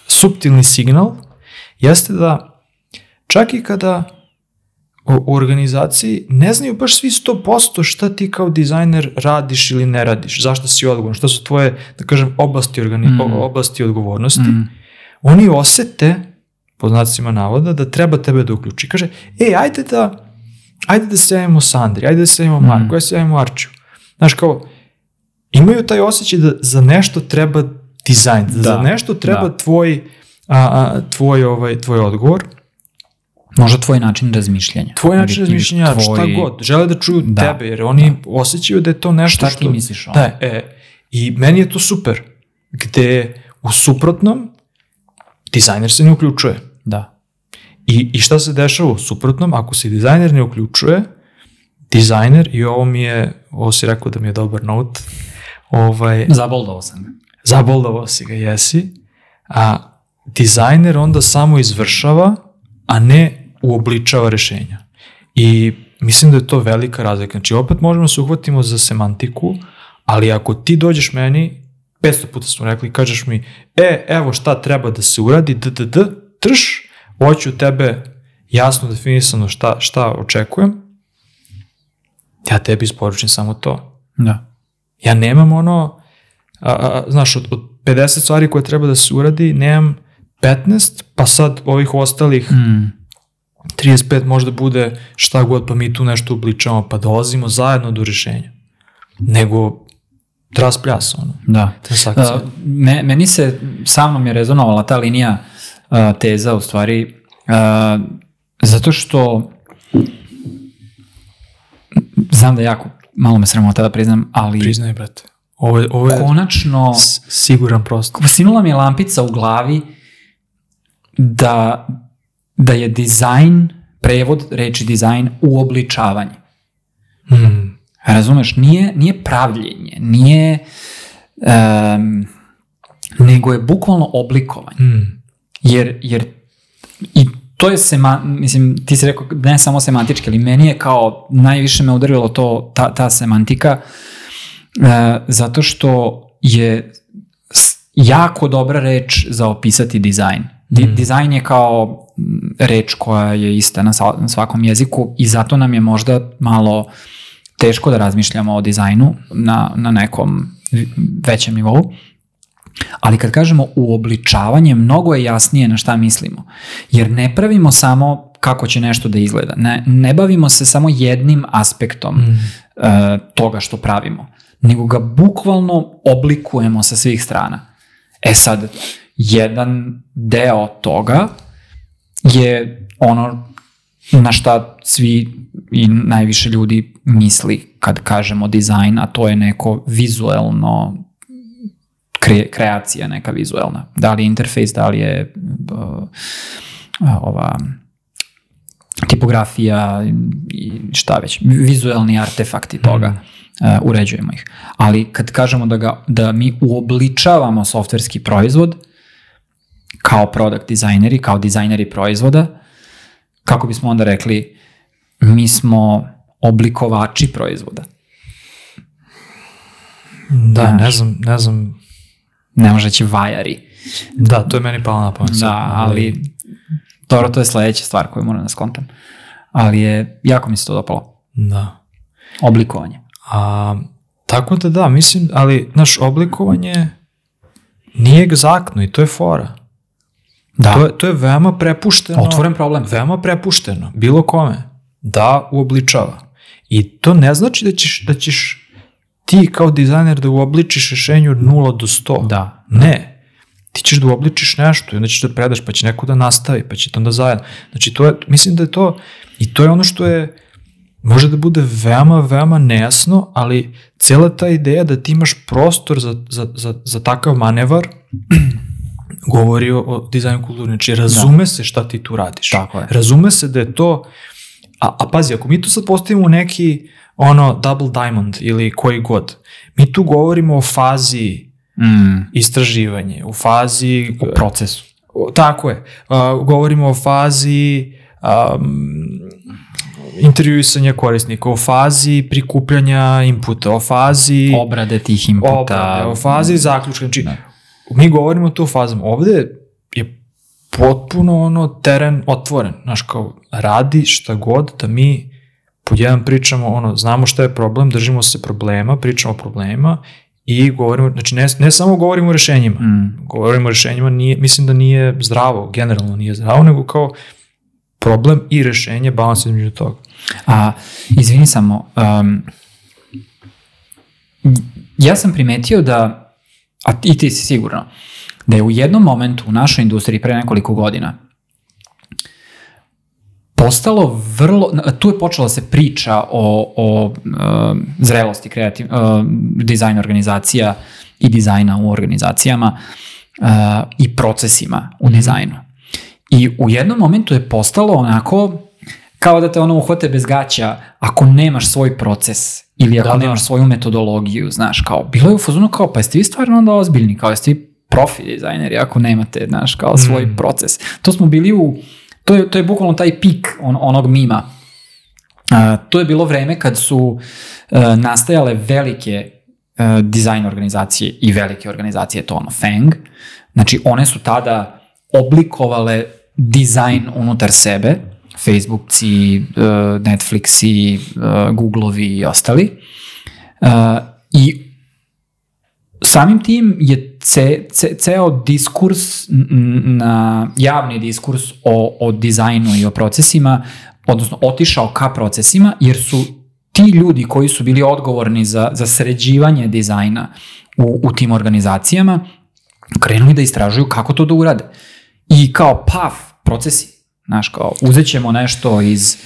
subtilni signal, jeste da čak i kada u, organizaciji ne znaju baš svi 100% šta ti kao dizajner radiš ili ne radiš, zašto si odgovoran, šta su tvoje, da kažem, oblasti, organi, Mm. oblasti odgovornosti, Mm. oni osete, po znacima navoda, da treba tebe da uključi. Kaže, ej, ajde da, ajde da se javimo Sandri, ajde da se javimo Marku, Mm. ajde da se javimo Arču. Znaš, kao, imaju taj osjećaj da za nešto treba dizajn, da, za Da, nešto treba da. tvoj, a, a, tvoj, ovaj, tvoj odgovor Možda tvoj način razmišljanja. Tvoj način razmišljanja, tvoj- šta god, žele da čuju Da, tebe, jer oni osjećaju da je to nešto Šta što... ti misliš o Da, e, i meni je to super, gde u suprotnom dizajner se ne uključuje. Da. I, I šta se dešava u suprotnom, ako se dizajner ne uključuje, dizajner, i ovo mi je, ovo si rekao da mi je dobar note, ovaj, Zaboldao sam ga. zaboldavo si ga, jesi, a dizajner onda samo izvršava, a ne uobličava rešenja. I mislim da je to velika razlika. Znači, opet možemo da se uhvatimo za semantiku, ali ako ti dođeš meni, 500 puta smo rekli, kažeš mi, e, evo šta treba da se uradi, d, d, d, trš, hoću tebe jasno definisano šta, šta očekujem, ja tebi isporučim samo to. Da. Ja nemam ono, a, a, znaš, od, od 50 stvari koje treba da se uradi, nemam 15, pa sad ovih ostalih Mm. 35 možda bude šta god, pa mi tu nešto ubličamo, pa dolazimo zajedno do rešenja. Nego tras pljas, ono, Da. transakcija. Uh, me, meni se, sa mnom je rezonovala ta linija uh, teza u stvari, uh, zato što znam da jako, malo me sramota da priznam, ali Priznaj, brate. Ovo je, ovo je konačno siguran prosto. sinula mi je lampica u glavi da, da je dizajn, prevod reči dizajn, uobličavanje. Mm. Razumeš, nije, nije pravljenje, nije, um, nego je bukvalno oblikovanje. Mm. Jer, jer to je sema, mislim, ti si rekao ne samo semantički, ali meni je kao najviše me udarilo to, ta, ta semantika, e, zato što je jako dobra reč za opisati dizajn. Di, Dizajn je kao mm, reč koja je ista na, na svakom jeziku i zato nam je možda malo teško da razmišljamo o dizajnu na, na nekom većem nivou. Ali kad kažemo uobličavanje, mnogo je jasnije na šta mislimo. Jer ne pravimo samo kako će nešto da izgleda. Ne, ne bavimo se samo jednim aspektom Mm. e, toga što pravimo, nego ga bukvalno oblikujemo sa svih strana. E sad, jedan deo toga je ono na šta svi i najviše ljudi misli kad kažemo dizajn, a to je neko vizuelno kre, kreacija neka vizuelna. Da li je interfejs, da li je uh, ova tipografija i šta već, vizuelni artefakti toga, uh, uređujemo ih. Ali kad kažemo da, ga, da mi uobličavamo softverski proizvod kao product dizajneri, kao dizajneri proizvoda, kako bismo onda rekli, mi smo oblikovači proizvoda. Da, ne znam, ne znam. Ne može reći vajari. Da, to je meni palo na pamet. Da, ali dobro, to je sledeća stvar koju moram da skontam. Ali je, jako mi se to dopalo. Da. Oblikovanje. A, tako da da, mislim, ali, znaš, oblikovanje nije egzaktno i to je fora. Da. To je, to je veoma prepušteno. Otvoren problem. Veoma prepušteno, bilo kome, da uobličava. I to ne znači da ćeš, da ćeš ti kao dizajner da uobličiš rešenje od 0 do 100. Da. Ne. Ti ćeš da uobličiš nešto i onda ćeš da predaš, pa će neko da nastavi, pa će to onda zajedno. Znači, to je, mislim da je to, i to je ono što je, može da bude veoma, veoma nejasno, ali cijela ta ideja da ti imaš prostor za, za, za, za takav manevar govori o, o dizajnu kulture. Znači, razume se šta ti tu radiš. Tako je. Razume se da je to, a, a pazi, ako mi tu sad postavimo neki ono double diamond ili koji god, mi tu govorimo o fazi Mm, istraživanje, u fazi... u procesu. Tako je. A, govorimo o fazi um, intervjuisanja korisnika, o fazi prikupljanja inputa, o fazi Obrade tih inputa. obrade, o fazi zaključka. Znači, Da. mi govorimo tu o fazama. Ovde je potpuno ono teren otvoren. Znaš, kao radi šta god da mi pod jedan pričamo, ono, znamo šta je problem, držimo se problema, pričamo o problemima i govorimo, znači ne, ne samo govorimo o rešenjima, Mm, govorimo o rešenjima, nije, mislim da nije zdravo, generalno nije zdravo, nego kao problem i rešenje, balans između toga. A, izvini samo, um, ja sam primetio da, a i ti si sigurno, da je u jednom momentu u našoj industriji pre nekoliko godina postalo vrlo, tu je počela se priča o, o uh, zrelosti kreativ, uh, dizajna organizacija i dizajna u organizacijama uh, i procesima u mhm. dizajnu. I u jednom momentu je postalo onako kao da te ono uhvate bez gaća ako nemaš svoj proces ili ako da, da. nemaš da. svoju metodologiju, znaš, kao, bilo je u fazonu kao, pa jeste vi stvarno onda ozbiljni, kao jeste vi profi dizajneri ako nemate, znaš, kao svoj mm. proces. To smo bili u, to je, to je bukvalno taj pik on, onog mima. Uh, to je bilo vreme kad su uh, nastajale velike uh, dizajn organizacije i velike organizacije, to ono FANG. Znači, one su tada oblikovale dizajn unutar sebe, Facebookci, uh, Netflixi, uh, Googleovi i ostali. Uh, I samim tim je ce, ce, ceo diskurs na javni diskurs o, o dizajnu i o procesima, odnosno otišao ka procesima, jer su ti ljudi koji su bili odgovorni za, za sređivanje dizajna u, u tim organizacijama, krenuli da istražuju kako to da urade. I kao paf, procesi. Znaš, kao uzet ćemo nešto iz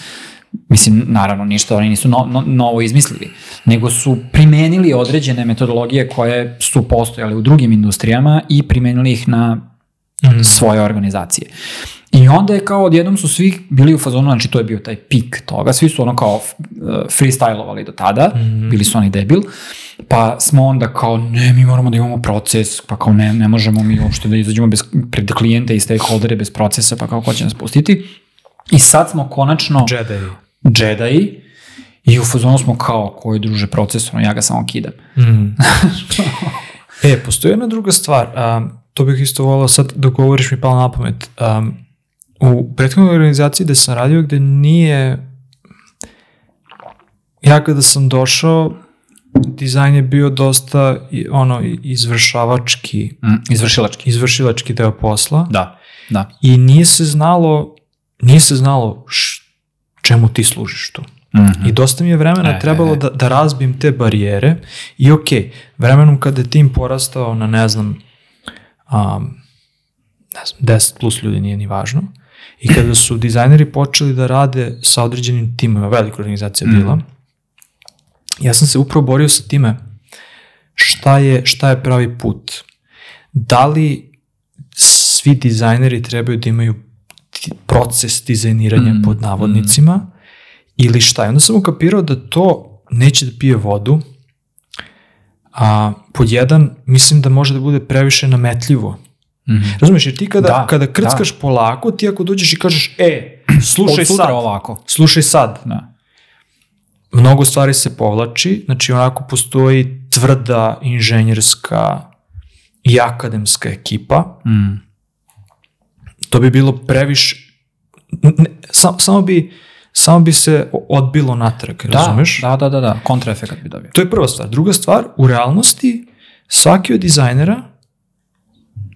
mislim, naravno, ništa oni nisu no, no, novo izmislili, nego su primenili određene metodologije koje su postojale u drugim industrijama i primenili ih na mm. svoje organizacije. I onda je kao odjednom su svi bili u fazonu, znači to je bio taj pik toga, svi su ono kao uh, freestylovali do tada, mm. bili su oni debil, pa smo onda kao ne, mi moramo da imamo proces, pa kao ne, ne možemo mi uopšte da izađemo bez, pred klijente i stakeholdere bez procesa, pa kao ko će nas pustiti. I sad smo konačno... Jedi. Jedi. I u fazonu smo kao, koji druže procesorno, ja ga samo kidam. Mm. e, postoji jedna druga stvar. Um, to bih isto volao sad dok govoriš mi palo na pamet. Um, u prethodnoj organizaciji gde sam radio, gde nije... Ja kada sam došao, dizajn je bio dosta ono izvršavački. Mm, izvršilački. Izvršilački deo posla. Da, da. I nije se znalo nije se znalo š, čemu ti služiš tu. Mm -hmm. I dosta mi je vremena e, trebalo e, e. Da, da razbim te barijere i ok, vremenom kada je tim porastao na ne znam, um, ne znam, 10 plus ljudi nije ni važno, i kada su dizajneri počeli da rade sa određenim timima, velika organizacija mm -hmm. bila, ja sam se upravo borio sa time šta je, šta je pravi put. Da li svi dizajneri trebaju da imaju proces dizajniranja mm, pod navodnicima mm. ili šta. I onda sam ukapirao da to neće da pije vodu, a pod jedan mislim da može da bude previše nametljivo. Mm -hmm. Razumeš, jer ti kada, da, kada krckaš da. polako, ti ako dođeš i kažeš, e, slušaj sad, ovako. slušaj sad, da. mnogo stvari se povlači, znači onako postoji tvrda inženjerska i akademska ekipa, mm to bi bilo previše, ne, sam, samo bi samo bi se odbilo natrag, da, razumeš? Da, da, da, da, kontraefekat bi dobio. To je prva stvar. Druga stvar, u realnosti svaki od dizajnera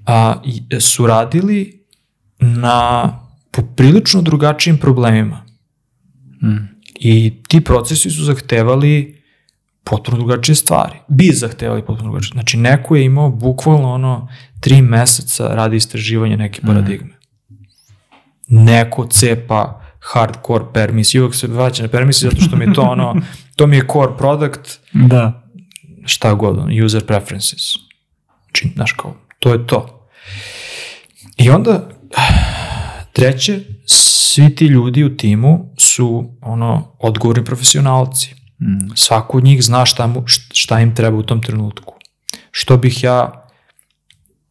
a, su radili na poprilično drugačijim problemima. Hmm. I ti procesi su zahtevali potpuno drugačije stvari. Bi zahtevali potpuno drugačije. Znači, neko je imao bukvalno ono tri meseca radi istraživanja neke hmm. paradigme. Neko cepa hardcore permis i uvek se vraća na permisi zato što mi je to ono, to mi je core product, da. šta god, user preferences. Znači, znaš kao, to je to. I onda, treće, svi ti ljudi u timu su ono, odgovorni profesionalci. Mm. Svako od njih zna šta, mu, šta im treba u tom trenutku. Što bih ja,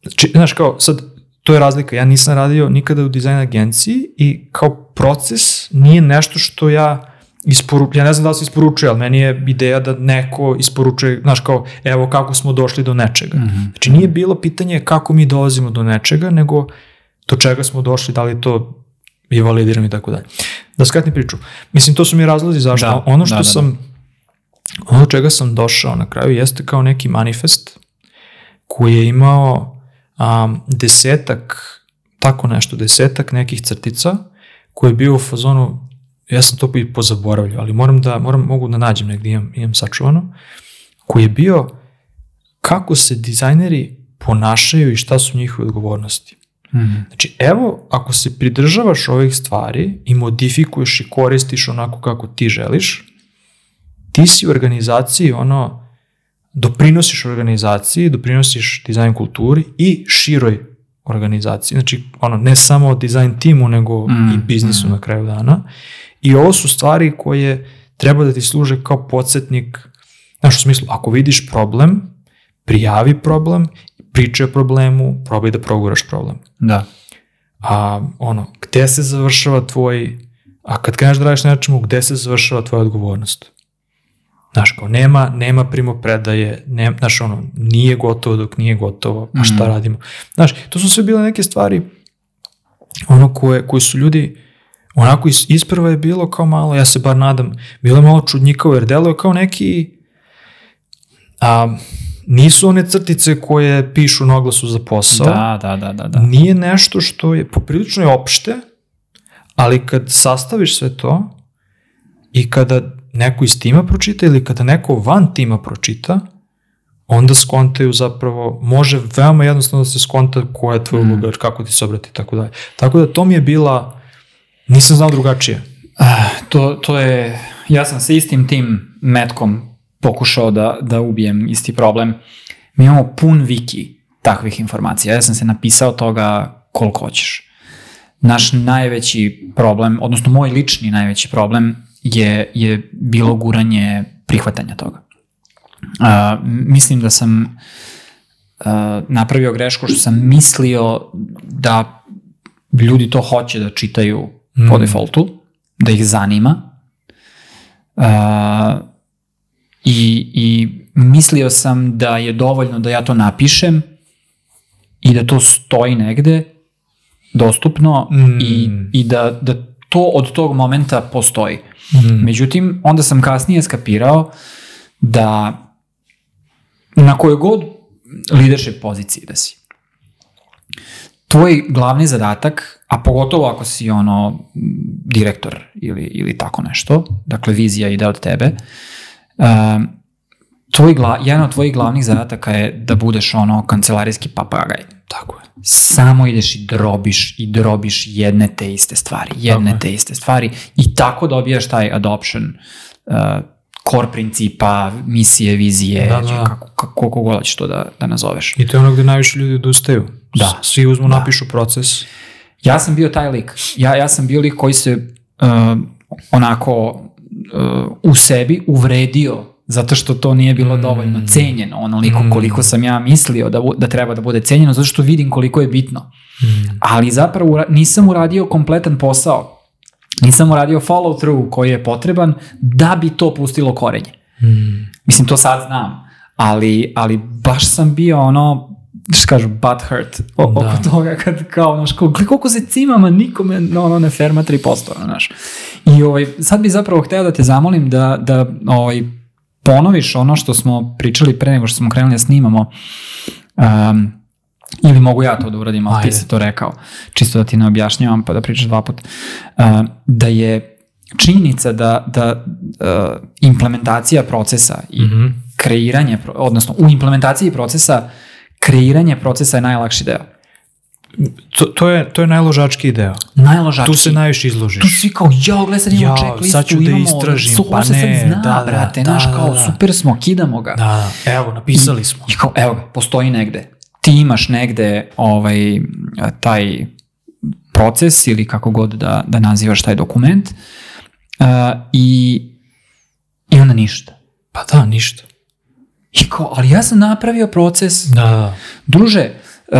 znači, znaš kao, sad, to je razlika. Ja nisam radio nikada u dizajn agenciji i kao proces nije nešto što ja isporučujem. Ja ne znam da li se isporučuje, ali meni je ideja da neko isporučuje, znaš kao, evo kako smo došli do nečega. Mm -hmm. Znači nije bilo pitanje kako mi dolazimo do nečega, nego do čega smo došli, da li to je validirano i tako dalje. Da skratim priču. Mislim, to su mi razlozi zašto. Da, ono što da, da, sam, da. ono čega sam došao na kraju jeste kao neki manifest koji je imao um, desetak, tako nešto, desetak nekih crtica koji je bio u fazonu, ja sam to i pozaboravljao, ali moram da, moram, mogu da nađem negdje, imam, imam sačuvano, koji je bio kako se dizajneri ponašaju i šta su njihove odgovornosti. Mhm. Znači, evo, ako se pridržavaš ovih stvari i modifikuješ i koristiš onako kako ti želiš, ti si u organizaciji ono, doprinosiš organizaciji, doprinosiš dizajn kulturi i široj organizaciji. Znači, ono, ne samo dizajn timu, nego Mm, i biznisu na kraju dana. I ovo su stvari koje treba da ti služe kao podsjetnik, znaš, u smislu, ako vidiš problem, prijavi problem, pričaj o problemu, probaj da proguraš problem. Da. A ono, gde se završava tvoj, a kad kreneš da radiš na nečemu, gde se završava tvoja odgovornost? Znaš, kao, nema, nema primopredaje, nema, znaš, ono, nije gotovo dok nije gotovo, a šta Mhm. radimo? Znaš, to su sve bile neke stvari, ono, koje, koje su ljudi, onako is, isprva je bilo kao malo, ja se bar nadam, bilo je malo čudnjikavo, jer delo je kao neki, a, nisu one crtice koje pišu na oglasu za posao, Da, da, da, da, da. nije nešto što je poprilično je opšte, ali kad sastaviš sve to i kada neko iz tima pročita ili kada neko van tima pročita, onda skontaju zapravo, može veoma jednostavno da se skonta koja je tvoja Mm. uloga, kako ti se obrati i tako dalje. Tako da to mi je bila, nisam znao drugačije. Ah, to, to je, ja sam sa istim tim metkom pokušao da, da ubijem isti problem. Mi imamo pun wiki takvih informacija. Ja sam se napisao toga koliko hoćeš. Naš najveći problem, odnosno moj lični najveći problem je, je bilo guranje prihvatanja toga. Uh, mislim da sam uh, napravio grešku što sam mislio da ljudi to hoće da čitaju po Mm. defaultu, da ih zanima. Uh, i, I mislio sam da je dovoljno da ja to napišem i da to stoji negde dostupno Mm. i, i da, da to od tog momenta postoji. Mm. Međutim, onda sam kasnije skapirao da na kojoj god leadership poziciji da si, tvoj glavni zadatak, a pogotovo ako si ono direktor ili, ili tako nešto, dakle vizija ide od tebe, um, tvoj gla, jedan od tvojih glavnih zadataka je da budeš ono kancelarijski papagaj. Tako je. Samo ideš i drobiš i drobiš jedne te iste stvari, jedne Tako je. te iste stvari i tako dobijaš taj adoption uh, core principa, misije, vizije, Da, da. kako, kako, koliko god ćeš to da, da nazoveš. I to je ono gde najviše ljudi odustaju. Da. Svi uzmu, Da. napišu proces. Ja sam bio taj lik. Ja, ja sam bio lik koji se uh, onako uh, u sebi uvredio zato što to nije bilo dovoljno Mm. cenjeno onoliko Mm. koliko sam ja mislio da, da treba da bude cenjeno zato što vidim koliko je bitno. Mm. Ali zapravo ura- nisam uradio kompletan posao. Nisam uradio follow through koji je potreban da bi to pustilo korenje. Mm. Mislim, to sad znam, ali, ali baš sam bio ono, što kažu, butt hurt o, Da. oko toga kad kao, znaš, gle koliko se cimama nikome no, ono, ne ferma 3%, znaš. I ovaj, sad bi zapravo hteo da te zamolim da, da ovaj, ponoviš ono što smo pričali pre nego što smo krenuli da snimamo, um, ili mogu ja to da uradim, ali ti Ajde. si to rekao, čisto da ti ne objašnjavam pa da pričaš dva put, uh, da je činjenica da, da uh, implementacija procesa i Mhm. kreiranje, pro- odnosno u implementaciji procesa kreiranje procesa je najlakši deo. To, to, je, to je najložački deo. Najložački. Tu se najviše izložiš. tu svi kao, jao, gledaj sad imamo Jao, checklistu, sad ću da imamo, istražim, pa se ne, sad zna, da, da, brate, da, naš da, kao, da. super smo, kidamo ga. Da, da, evo, napisali smo. I kao, evo ga, postoji negde. Ti imaš negde ovaj, taj proces ili kako god da, da nazivaš taj dokument uh, i, i onda ništa. Pa da, ništa. I kao, ali ja sam napravio proces, Da, da. druže, uh,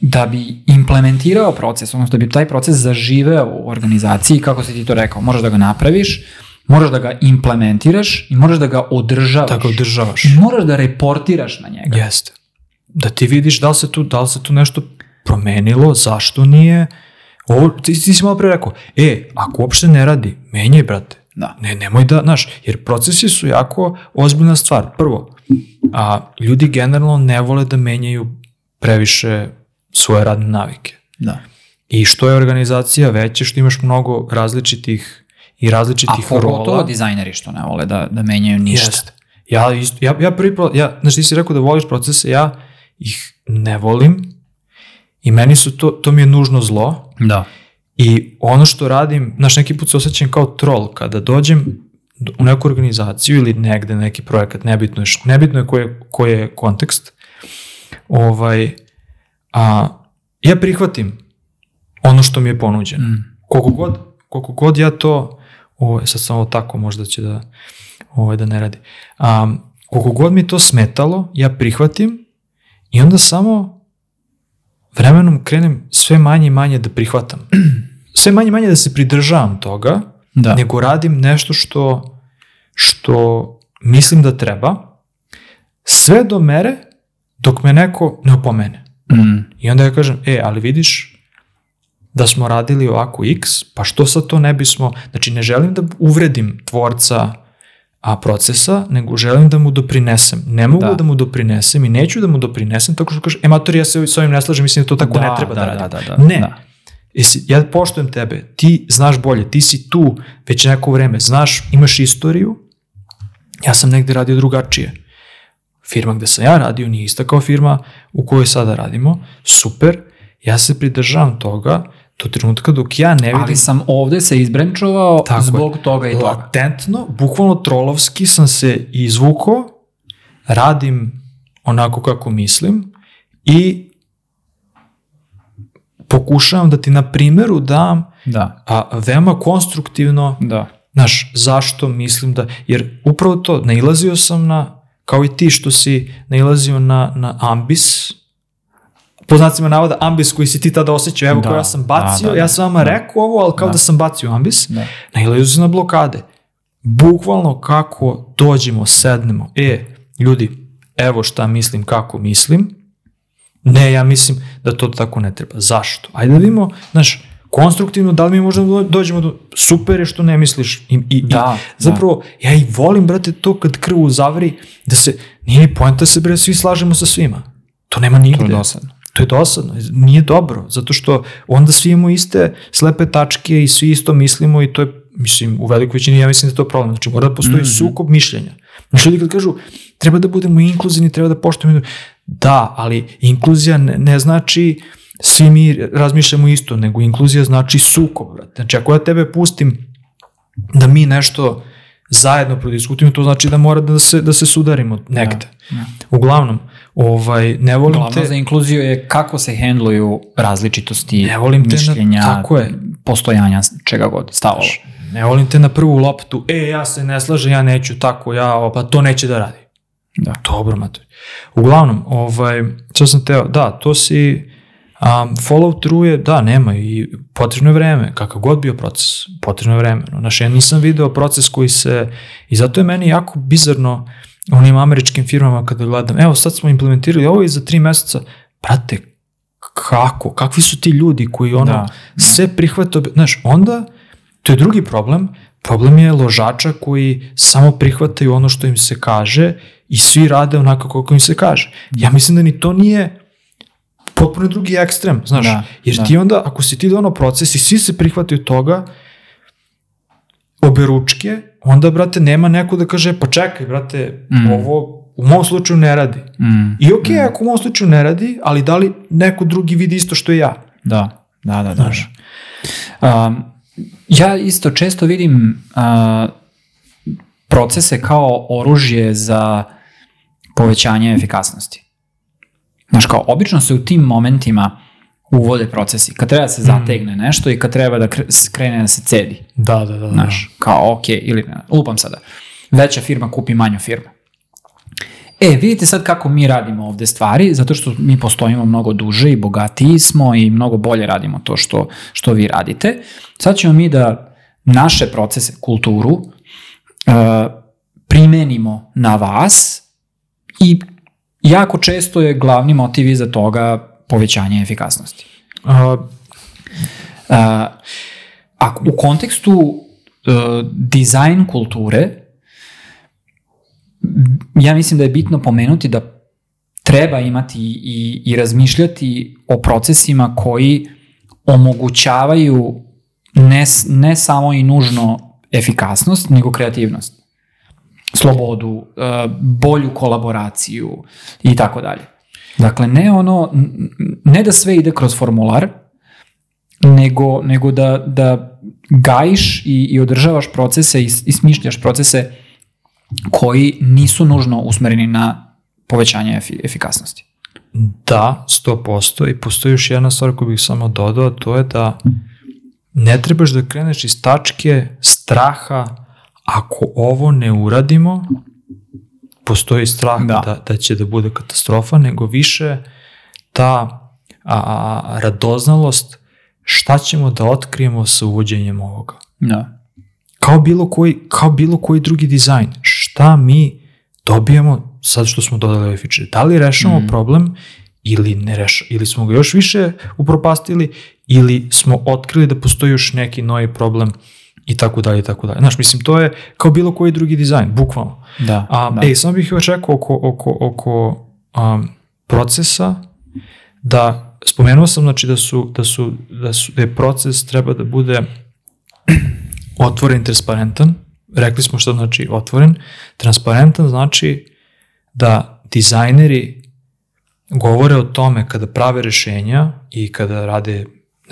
da bi implementirao proces, odnosno da bi taj proces zaživeo u organizaciji, kako si ti to rekao, moraš da ga napraviš, moraš da ga implementiraš i moraš da ga održavaš. Tako održavaš. I moraš da reportiraš na njega. Jeste. Da ti vidiš da li se tu, da li se tu nešto promenilo, zašto nije. Ovo, ti, ti si malo pre rekao, e, ako uopšte ne radi, menjaj, brate. Da. Ne, nemoj da, znaš, jer procesi su jako ozbiljna stvar. Prvo, a, ljudi generalno ne vole da menjaju previše svoje radne navike. Da. I što je organizacija veća, što imaš mnogo različitih i A različitih pogotovo rola. dizajneri što ne vole da, da menjaju ništa. Jeste. Ja, isto, ja, ja prvi pro, ja, znaš, ti si rekao da voliš procese, ja ih ne volim I meni su to, to mi je nužno zlo. Da. I ono što radim, znaš, neki put se osjećam kao troll kada dođem u neku organizaciju ili negde neki projekat, nebitno je, nebitno je koji je, koji je kontekst, ovaj, a, ja prihvatim ono što mi je ponuđeno. Mm. Koliko god, koliko god ja to, ovaj, sad samo tako možda će da, ovaj, da ne radi, a, koliko god mi to smetalo, ja prihvatim i onda samo vremenom krenem sve manje i manje da prihvatam. Sve manje i manje da se pridržavam toga, Da. nego radim nešto što, što mislim da treba, sve do mere dok me neko ne opomene. Mm. I onda ja kažem, e, ali vidiš da smo radili ovako x, pa što sad to ne bismo, znači ne želim da uvredim tvorca a procesa, nego želim da mu doprinesem. Ne mogu da, Da. mu doprinesem i neću da mu doprinesem tako što kažem, e, mator, ja se s ovim ne slažem, mislim da to tako ne treba da, da, radim. da, da, da, ne, da. Jesi, ja poštujem tebe, ti znaš bolje, ti si tu već neko vreme, znaš, imaš istoriju, ja sam negde radio drugačije. Firma gde sam ja radio nije ista kao firma u kojoj sada radimo, super, ja se pridržavam toga do trenutka dok ja ne vidim Ali sam ovde se izbrenčovao Tako je. zbog toga i toga. latentno, bukvalno trolovski sam se izvukao, radim onako kako mislim i pokušavam da ti na primeru dam Da, a, veoma konstruktivno da. Znaš, zašto mislim da, jer upravo to, nailazio sam na, kao i ti što si nailazio na, na ambis, po znacima navoda ambis koji si ti tada osjećao, evo Da, da, ja sam bacio, da, da, ja sam vama da. rekao ovo, ali kao da, Da. sam bacio ambis, Da. nailazio sam na blokade. Bukvalno kako dođemo, sednemo, e, ljudi, evo šta mislim, kako mislim, ne, ja mislim da to tako ne treba. Zašto? Ajde da vidimo, znaš, konstruktivno, da li mi možemo da dođemo do, super je što ne misliš. I, i, Da, i zapravo, ja i volim, brate, to kad krvu zavri, da se, nije ni poenta da se, bre, svi slažemo sa svima. To nema nigde. To je dosadno. To je dosadno, nije dobro, zato što onda svi imamo iste slepe tačke i svi isto mislimo i to je, mislim, u velikoj većini ja mislim da je to problem. Znači mora da postoji mm. -hmm. sukob mišljenja. Znači ljudi kad kažu treba da budemo inkluzivni, treba da poštujemo, da, ali inkluzija ne, ne znači svi mi razmišljamo isto, nego inkluzija znači sukob, brate. Znači ako ja tebe pustim da mi nešto zajedno prodiskutujemo, to znači da mora da se, da se sudarimo negde. da. Uglavnom, ovaj, ne volim Glavno te... za inkluziju je kako se hendluju različitosti Ne volim te na- mišljenja, tako je. postojanja, čega god, stavova. Ne volim te na prvu loptu, e, ja se ne slažem, ja neću tako, ja, pa to neće da radi. Da. Dobro, mater. Uglavnom, ovaj, što sam teo, da, to si, um, follow through je, da, nema i potrebno je vreme, kakav god bio proces, potrebno je vreme. No, Znaš, ja nisam video proces koji se, i zato je meni jako bizarno onim američkim firmama kada gledam, evo sad smo implementirali ovo i za tri meseca, brate, kako, kakvi su ti ljudi koji ono, Da, sve prihvata, znaš, onda, to je drugi problem, problem je ložača koji samo prihvataju ono što im se kaže i svi rade onako kako im se kaže. Ja mislim da ni to nije potpuno drugi ekstrem, znaš, Da, jer da. ti onda, ako si ti donao proces i svi se prihvataju toga, obe ručke, onda, brate, nema neko da kaže, pa čekaj, brate, Mm. ovo u mom slučaju ne radi. Mm, I okej, okay, ako u mom slučaju ne radi, ali da li neko drugi vidi isto što i ja? da, da, da, da. Znaš. Um, ja isto često vidim uh, procese kao oružje za povećanje efikasnosti. Znaš, kao, obično se u tim momentima uvode procesi. Kad treba da se zategne nešto i kad treba da kre- krene da se cedi. Da, da, da. Znaš, kao, ok, ili ne, lupam sada. Veća firma kupi manju firmu. E, vidite sad kako mi radimo ovde stvari, zato što mi postojimo mnogo duže i bogatiji smo i mnogo bolje radimo to što, što vi radite. Sad ćemo mi da naše procese, kulturu, uh, primenimo na vas i jako često je glavni motiv iza toga povećanje efikasnosti. A, Uh, a u kontekstu uh, dizajn kulture, ja mislim da je bitno pomenuti da treba imati i, i razmišljati o procesima koji omogućavaju ne, ne samo i nužno efikasnost, nego kreativnost. Slobodu, uh, bolju kolaboraciju i tako dalje. Dakle, ne ono, ne da sve ide kroz formular, nego, nego da, da gajiš i, i održavaš procese i, i smišljaš procese koji nisu nužno usmereni na povećanje efi, efikasnosti. Da, 100% i postoji još jedna stvar koju bih samo dodao, to je da ne trebaš da kreneš iz tačke straha ako ovo ne uradimo, postoji strah da, da, da će da bude katastrofa, nego više ta a, radoznalost šta ćemo da otkrijemo sa uvođenjem ovoga. Da. Kao bilo koji, kao bilo koji drugi dizajn. Šta mi dobijamo sad što smo dodali ove feature? Da li rešamo mm. problem ili ne reša, ili smo ga još više upropastili ili smo otkrili da postoji još neki novi problem i tako dalje i tako dalje. Znaš, mislim, to je kao bilo koji drugi dizajn, bukvalno. Da, A, da. Ej, samo bih još rekao oko, oko, oko um, procesa, da spomenuo sam znači da su, da su, da su, da je proces treba da bude otvoren, transparentan. Rekli smo što znači otvoren. Transparentan znači da dizajneri govore o tome kada prave rešenja i kada rade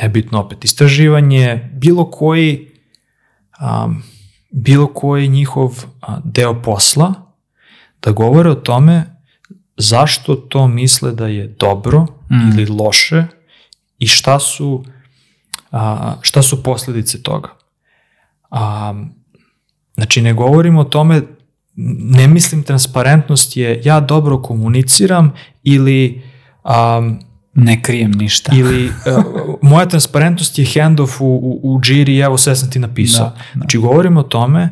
nebitno opet istraživanje, bilo koji um, bilo koji njihov a, deo posla, da govore o tome zašto to misle da je dobro mm. ili loše i šta su a, šta su posledice toga. A, znači ne govorimo o tome ne mislim transparentnost je ja dobro komuniciram ili um, ne krijem ništa. Ili uh, moja transparentnost je handoff u, u, u Jiri, evo sve sam ti napisao. Da, da. Znači govorimo o tome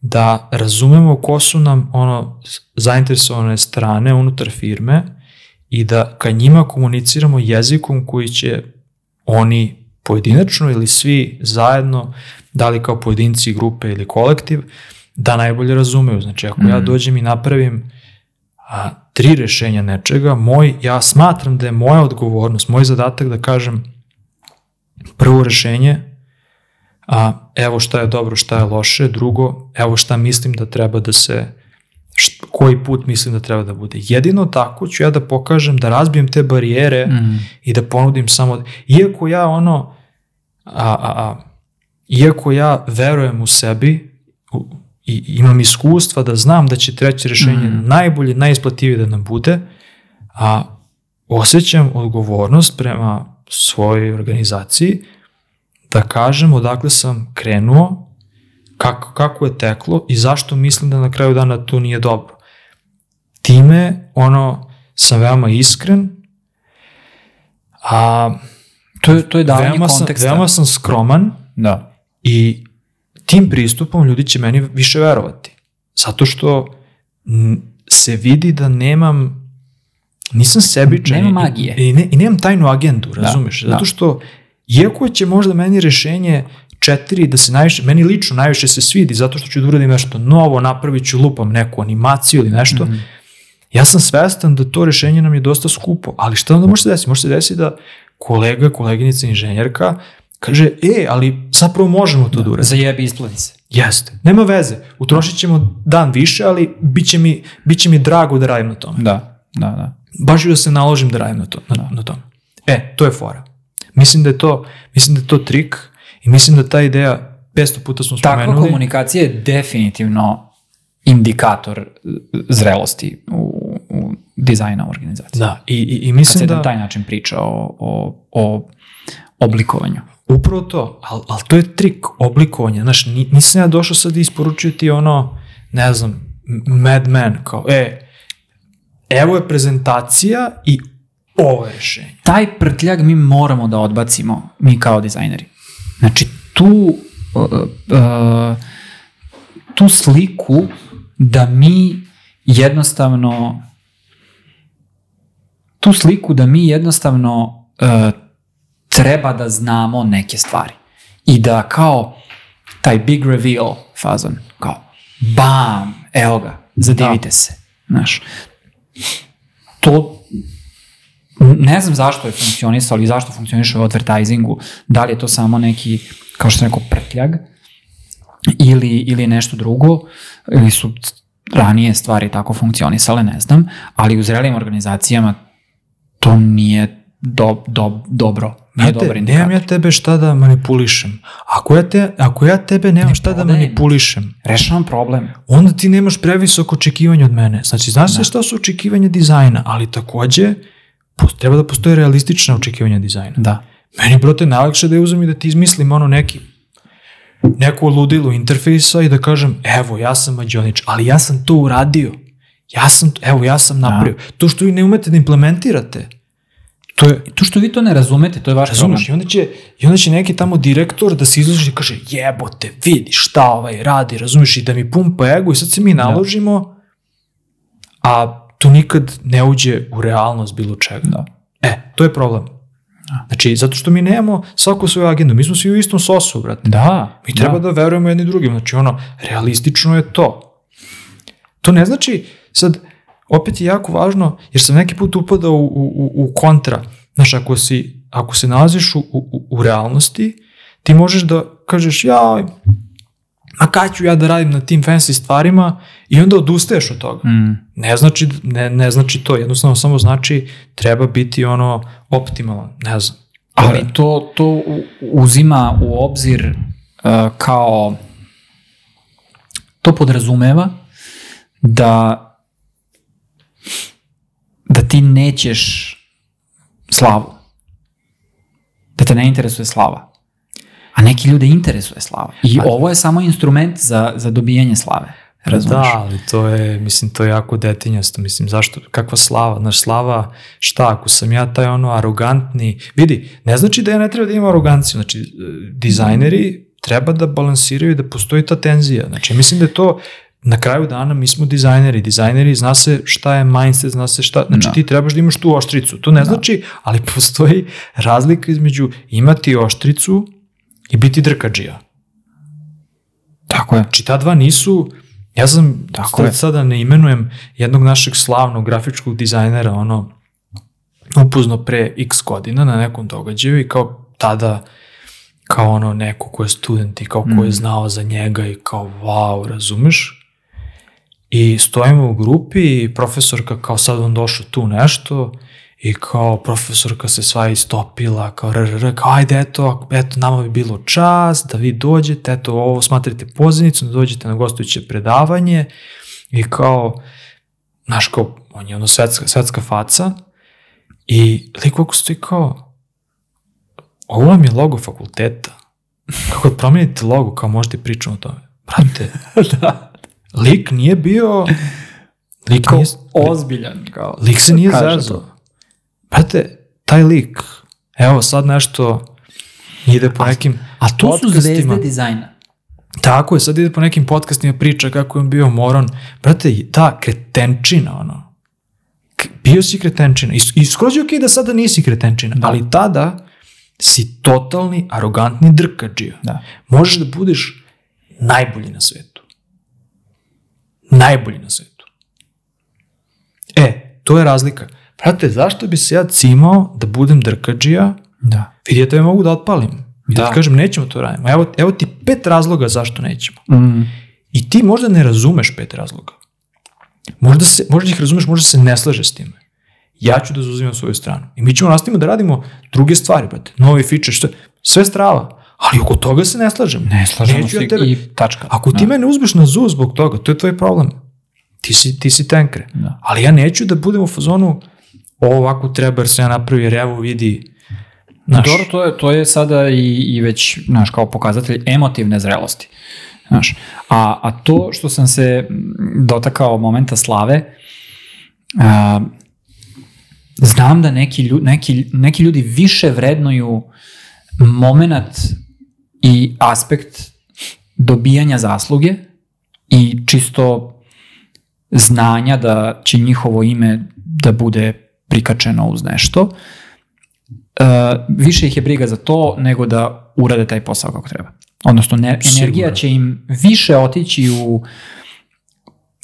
da razumemo ko su nam ono zainteresovane strane unutar firme i da ka njima komuniciramo jezikom koji će oni pojedinačno ili svi zajedno, da li kao pojedinci, grupe ili kolektiv, da najbolje razumeju. Znači, ako mm. ja dođem i napravim a, tri rešenja nečega, moj, ja smatram da je moja odgovornost, moj zadatak da kažem prvo rešenje, a evo šta je dobro, šta je loše, drugo, evo šta mislim da treba da se, št, koji put mislim da treba da bude. Jedino tako ću ja da pokažem, da razbijem te barijere mm. i da ponudim samo, iako ja ono, a, a, a, iako ja verujem u sebi, u, i imam iskustva da znam da će treće rešenje mm. najbolje, najisplativije da nam bude, a osjećam odgovornost prema svojoj organizaciji da kažem odakle sam krenuo, kako, kako je teklo i zašto mislim da na kraju dana to nije dobro. Time, ono, sam veoma iskren, a to je, to je davanje veoma konteksta. Sam, veoma sam skroman da. i tim pristupom ljudi će meni više verovati. Zato što se vidi da nemam nisam sebičan nema magije i, i, ne, i nemam tajnu agendu, da, razumeš? Da, Zato što iako će možda meni rešenje četiri da se najviše, meni lično najviše se svidi zato što ću da uradim nešto novo, napravit ću lupam neku animaciju ili nešto, mm -hmm. ja sam svestan da to rešenje nam je dosta skupo, ali šta onda može se desiti? Može se desiti da kolega, koleginica inženjerka Kaže, e, ali zapravo možemo to da, da uradimo. Zajebi isplati se. Jeste. Nema veze. Utrošit ćemo dan više, ali bit će mi, bit će mi drago da radim na tome. Da, da, da. Baš da se naložim da radim na, to, na, da. na tome. E, to je fora. Mislim da je to, mislim da je to trik i mislim da ta ideja 500 puta smo spomenuli. Takva komunikacija je definitivno indikator zrelosti u, u dizajna organizacije. Da, i, i, i mislim Kad se da... na taj način priča o, o, o oblikovanju. Upravo to, ali al to je trik oblikovanja. Znaš, nisam ja došao sad da isporučio ti ono, ne znam, Mad Men, kao, e, evo je prezentacija i ovo je rešenje. Taj prtljag mi moramo da odbacimo, mi kao dizajneri. Znači, tu, uh, uh, tu sliku da mi jednostavno tu sliku da mi jednostavno uh, treba da znamo neke stvari. I da kao taj big reveal fazon, kao bam, evo ga, zadivite da. se. Znaš, to ne znam zašto je funkcionisao, ali zašto funkcioniše u advertisingu, da li je to samo neki, kao što sam rekao, prtljag, ili, ili nešto drugo, ili su ranije stvari tako funkcionisale, ne znam, ali u zrelim organizacijama to nije do, do, dobro. Nije Znate, dobar nemam indikator. ja tebe šta da manipulišem. Ako ja, te, ako ja tebe nemam Ne šta da prodajem. manipulišem, Rešavam problem. onda ti nemaš previsoko očekivanje od mene. Znači, znaš se šta su očekivanja dizajna, ali takođe treba da postoje realistična očekivanja dizajna. Da. Meni, brote, najlakše da je uzem i da ti izmislim ono neki neku ludilu interfejsa i da kažem, evo, ja sam mađionič, ali ja sam to uradio. Ja sam, evo, ja sam napravio. To što vi ne umete da implementirate, to je, To što vi to ne razumete, to je vaš Razumeš, i problem. onda, će, i onda će neki tamo direktor da se izloži i kaže jebote, vidi šta ovaj radi, razumeš, i da mi pumpa ego i sad se mi naložimo, a to nikad ne uđe u realnost bilo čega. Da. E, to je problem. Znači, zato što mi nemamo svaku svoju agendu, mi smo svi u istom sosu, brate. Da. Mi treba da, verujemo jedni drugim, znači ono, realistično je to. To ne znači, sad, opet je jako važno, jer sam neki put upadao u, u, u kontra. Znaš, ako, si, ako se nalaziš u, u, u realnosti, ti možeš da kažeš, ja, a kad ću ja da radim na tim fancy stvarima i onda odustaješ od toga. Mm. Ne znači, ne, ne znači to, jednostavno samo znači treba biti ono optimalan, ne znam. Ali to, to u- uzima u obzir uh, kao to podrazumeva da da ti nećeš slavu. Da te ne interesuje slava. A neki ljude interesuje slava. I ovo je samo instrument za, za dobijanje slave. Razumeš? Da, ali to je, mislim, to je jako detinjasto, mislim, zašto, kakva slava, znaš, slava, šta, ako sam ja taj ono arogantni, vidi, ne znači da ja ne treba da imam aroganciju, znači, e, dizajneri treba da balansiraju, da postoji ta tenzija, znači, mislim da je to, na kraju dana mi smo dizajneri, dizajneri zna se šta je mindset, zna se šta, znači Da. ti trebaš da imaš tu oštricu, to ne znači, ali postoji razlika između imati oštricu i biti drkađija. Tako je. Znači ta dva nisu, ja sam, Tako sad, je. sada ne imenujem jednog našeg slavnog grafičkog dizajnera, ono, upuzno pre x godina na nekom događaju i kao tada, kao ono neko ko je student i kao ko je Mm. znao za njega i kao wow, razumeš? I stojimo u grupi i profesorka kao sad on došao tu nešto i kao profesorka se sva istopila, kao rrr, kao ajde eto, eto nama bi bilo čas da vi dođete, eto ovo smatrate pozivnicu, da dođete na gostujuće predavanje i kao, znaš kao, on je ono svetska, svetska faca i lik ovako stoji kao, ovo vam je logo fakulteta. Kako promenite logo, kao možete pričamo o tome. Brate, da. Lik nije bio, lik Kao nije, ozbiljan. Kao, lik se nije to. Brate, taj lik, evo sad nešto ide po nekim A to su zvezde dizajna. Tako je, sad ide po nekim podcastima priča kako je on bio moron. Brate, ta kretenčina, ono. Bio si kretenčina. I, i skroz je okej da sada nisi kretenčina, Da. ali tada si totalni, arogantni drkađija. Da. Možeš da budeš najbolji na svetu. Najbolji na svetu. E, to je razlika. Brate, zašto bi se ja cimao da budem drkađija? Da. Vidi, ja tebe mogu da otpalim. I da. Da. ti kažem, nećemo to raditi. Evo, evo ti pet razloga zašto nećemo. Mm. I ti možda ne razumeš pet razloga. Možda, se, možda ih razumeš, možda se ne slaže s time. Ja ću da zauzimam svoju stranu. I mi ćemo nastavimo da radimo druge stvari, brate. Novi feature, što, sve strava. Ali oko toga se ne slažemo. Ne, slažemo Neću se ja tebe- i tačka. Ako ti mene uzmeš na zuz zbog toga, to je tvoj problem. Ti si, ti si tenkre. Da. Ali ja neću da budem u fazonu ovo ovako treba jer sam ja napravio jer evo vidi Znaš, Dobro, to je, to je sada i, i već, znaš, kao pokazatelj emotivne zrelosti. Znaš, a, a to što sam se dotakao momenta slave, a, znam da neki, lju, neki, neki ljudi više vrednuju moment i aspekt dobijanja zasluge i čisto znanja da će njihovo ime da bude prikačeno uz nešto, uh, više ih je briga za to nego da urade taj posao kako treba. Odnosno, ne, energija će im više otići u,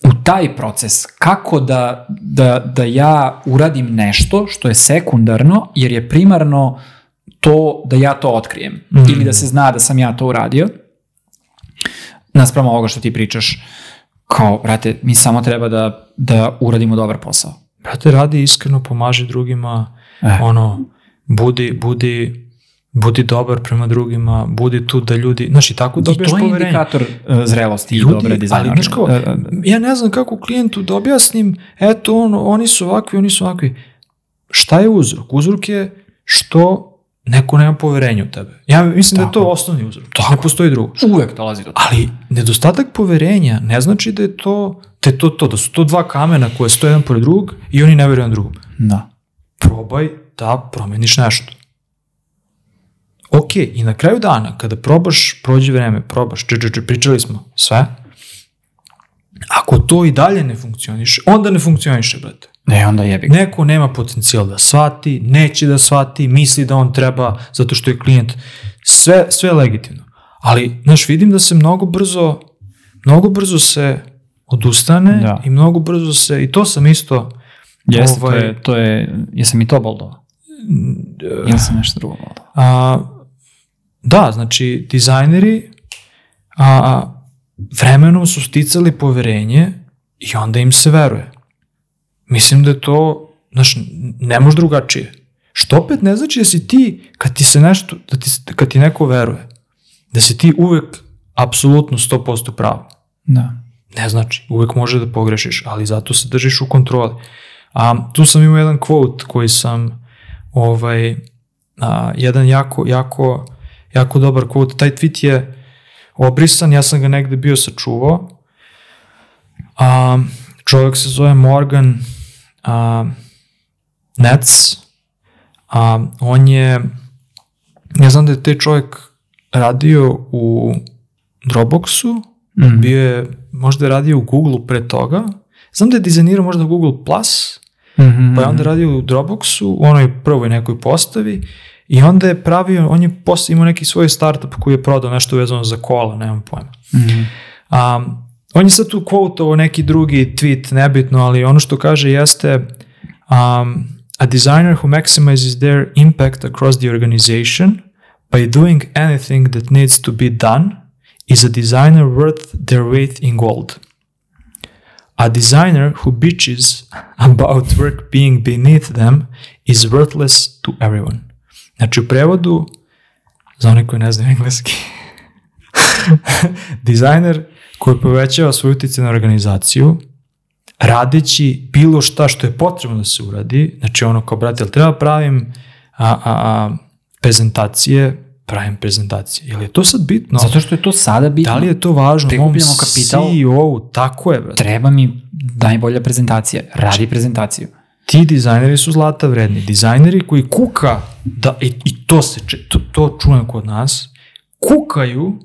u taj proces. Kako da, da, da ja uradim nešto što je sekundarno, jer je primarno to da ja to otkrijem. Mhm. Ili da se zna da sam ja to uradio. Naspram ovoga što ti pričaš, kao, brate, mi samo treba da, da uradimo dobar posao. brate, radi iskreno, pomaži drugima, E. ono, budi, budi, budi dobar prema drugima, budi tu da ljudi, znaš i tako dobijaš I to je poverenje. indikator uh, zrelosti i Ljudi, dobre ali dizajnera. znaš kao, Uh, uh, ja ne znam kako klijentu da objasnim, eto on, oni su ovakvi, oni su ovakvi. Šta je uzrok? Uzrok je što neko nema poverenja u tebe. Ja mislim da je to Tako. osnovni uzrok. Ne postoji drugo. uvek dolazi do toga. Ali nedostatak poverenja ne znači da je to, da je to, to, da su to dva kamena koje stoje jedan pored drugog i oni ne veruju na drugom. Da. Probaj da promeniš nešto. Ok, i na kraju dana, kada probaš, prođe vreme, probaš, če, če, če, pričali smo sve, ako to i dalje ne funkcioniše, onda ne funkcioniše, brate. Ne, onda jebi. Neko nema potencijal da shvati, neće da shvati, misli da on treba zato što je klijent, sve, sve je legitimno. Ali, znaš, vidim da se mnogo brzo, mnogo brzo se odustane Da. i mnogo brzo se, i to sam isto, Jeste, ovaj- to je, to je, jesam i to boldova? Ili sam nešto drugo boldova? A, da, znači, dizajneri a, vremenom su sticali poverenje i onda im se veruje. Mislim da je to, znaš, ne može drugačije. Što opet ne znači da si ti, kad ti se nešto, da ti, kad ti neko veruje, da si ti uvek apsolutno 100% pravo. Da. Ne znači, uvek može da pogrešiš, ali zato se držiš u kontroli. A, tu sam imao jedan quote koji sam, ovaj, a, jedan jako, jako, jako dobar quote. Taj tweet je obrisan, ja sam ga negde bio sačuvao. A, čovjek se zove Morgan a, Nets. A, on je, ja znam da je taj čovjek radio u Dropboxu, Mm. bio je, možda je radio u Google pre toga. Znam da je dizajnirao možda Google Plus, Mhm. pa je onda radio u Dropboxu, u onoj prvoj nekoj postavi i onda je pravio, on je posle imao neki svoj startup koji je prodao nešto vezano za kola, nemam pojma. Mhm. Um, on je sad tu quote neki drugi tweet, nebitno, ali ono što kaže jeste um, a designer who maximizes their impact across the organization by doing anything that needs to be done is a designer worth their weight in gold. A designer who bitches about work being beneath them is worthless to everyone. Znači u prevodu, za one koji ne znaju engleski, dizajner koji povećava svoj utjecaj na organizaciju, radeći bilo šta što je potrebno da se uradi, znači ono kao, brate, jel treba pravim a, a, a, prezentacije, pravim prezentacije. Jel je to sad bitno? Zato što je to sada bitno. Da li je to važno? Prikupljamo kapital. CEO-u, tako je, brate. Treba mi najbolja prezentacija. Radi prezentaciju. Ti dizajneri su zlata vredni. Dizajneri koji kuka, da, i, i to, se, to, to čujem kod nas, kukaju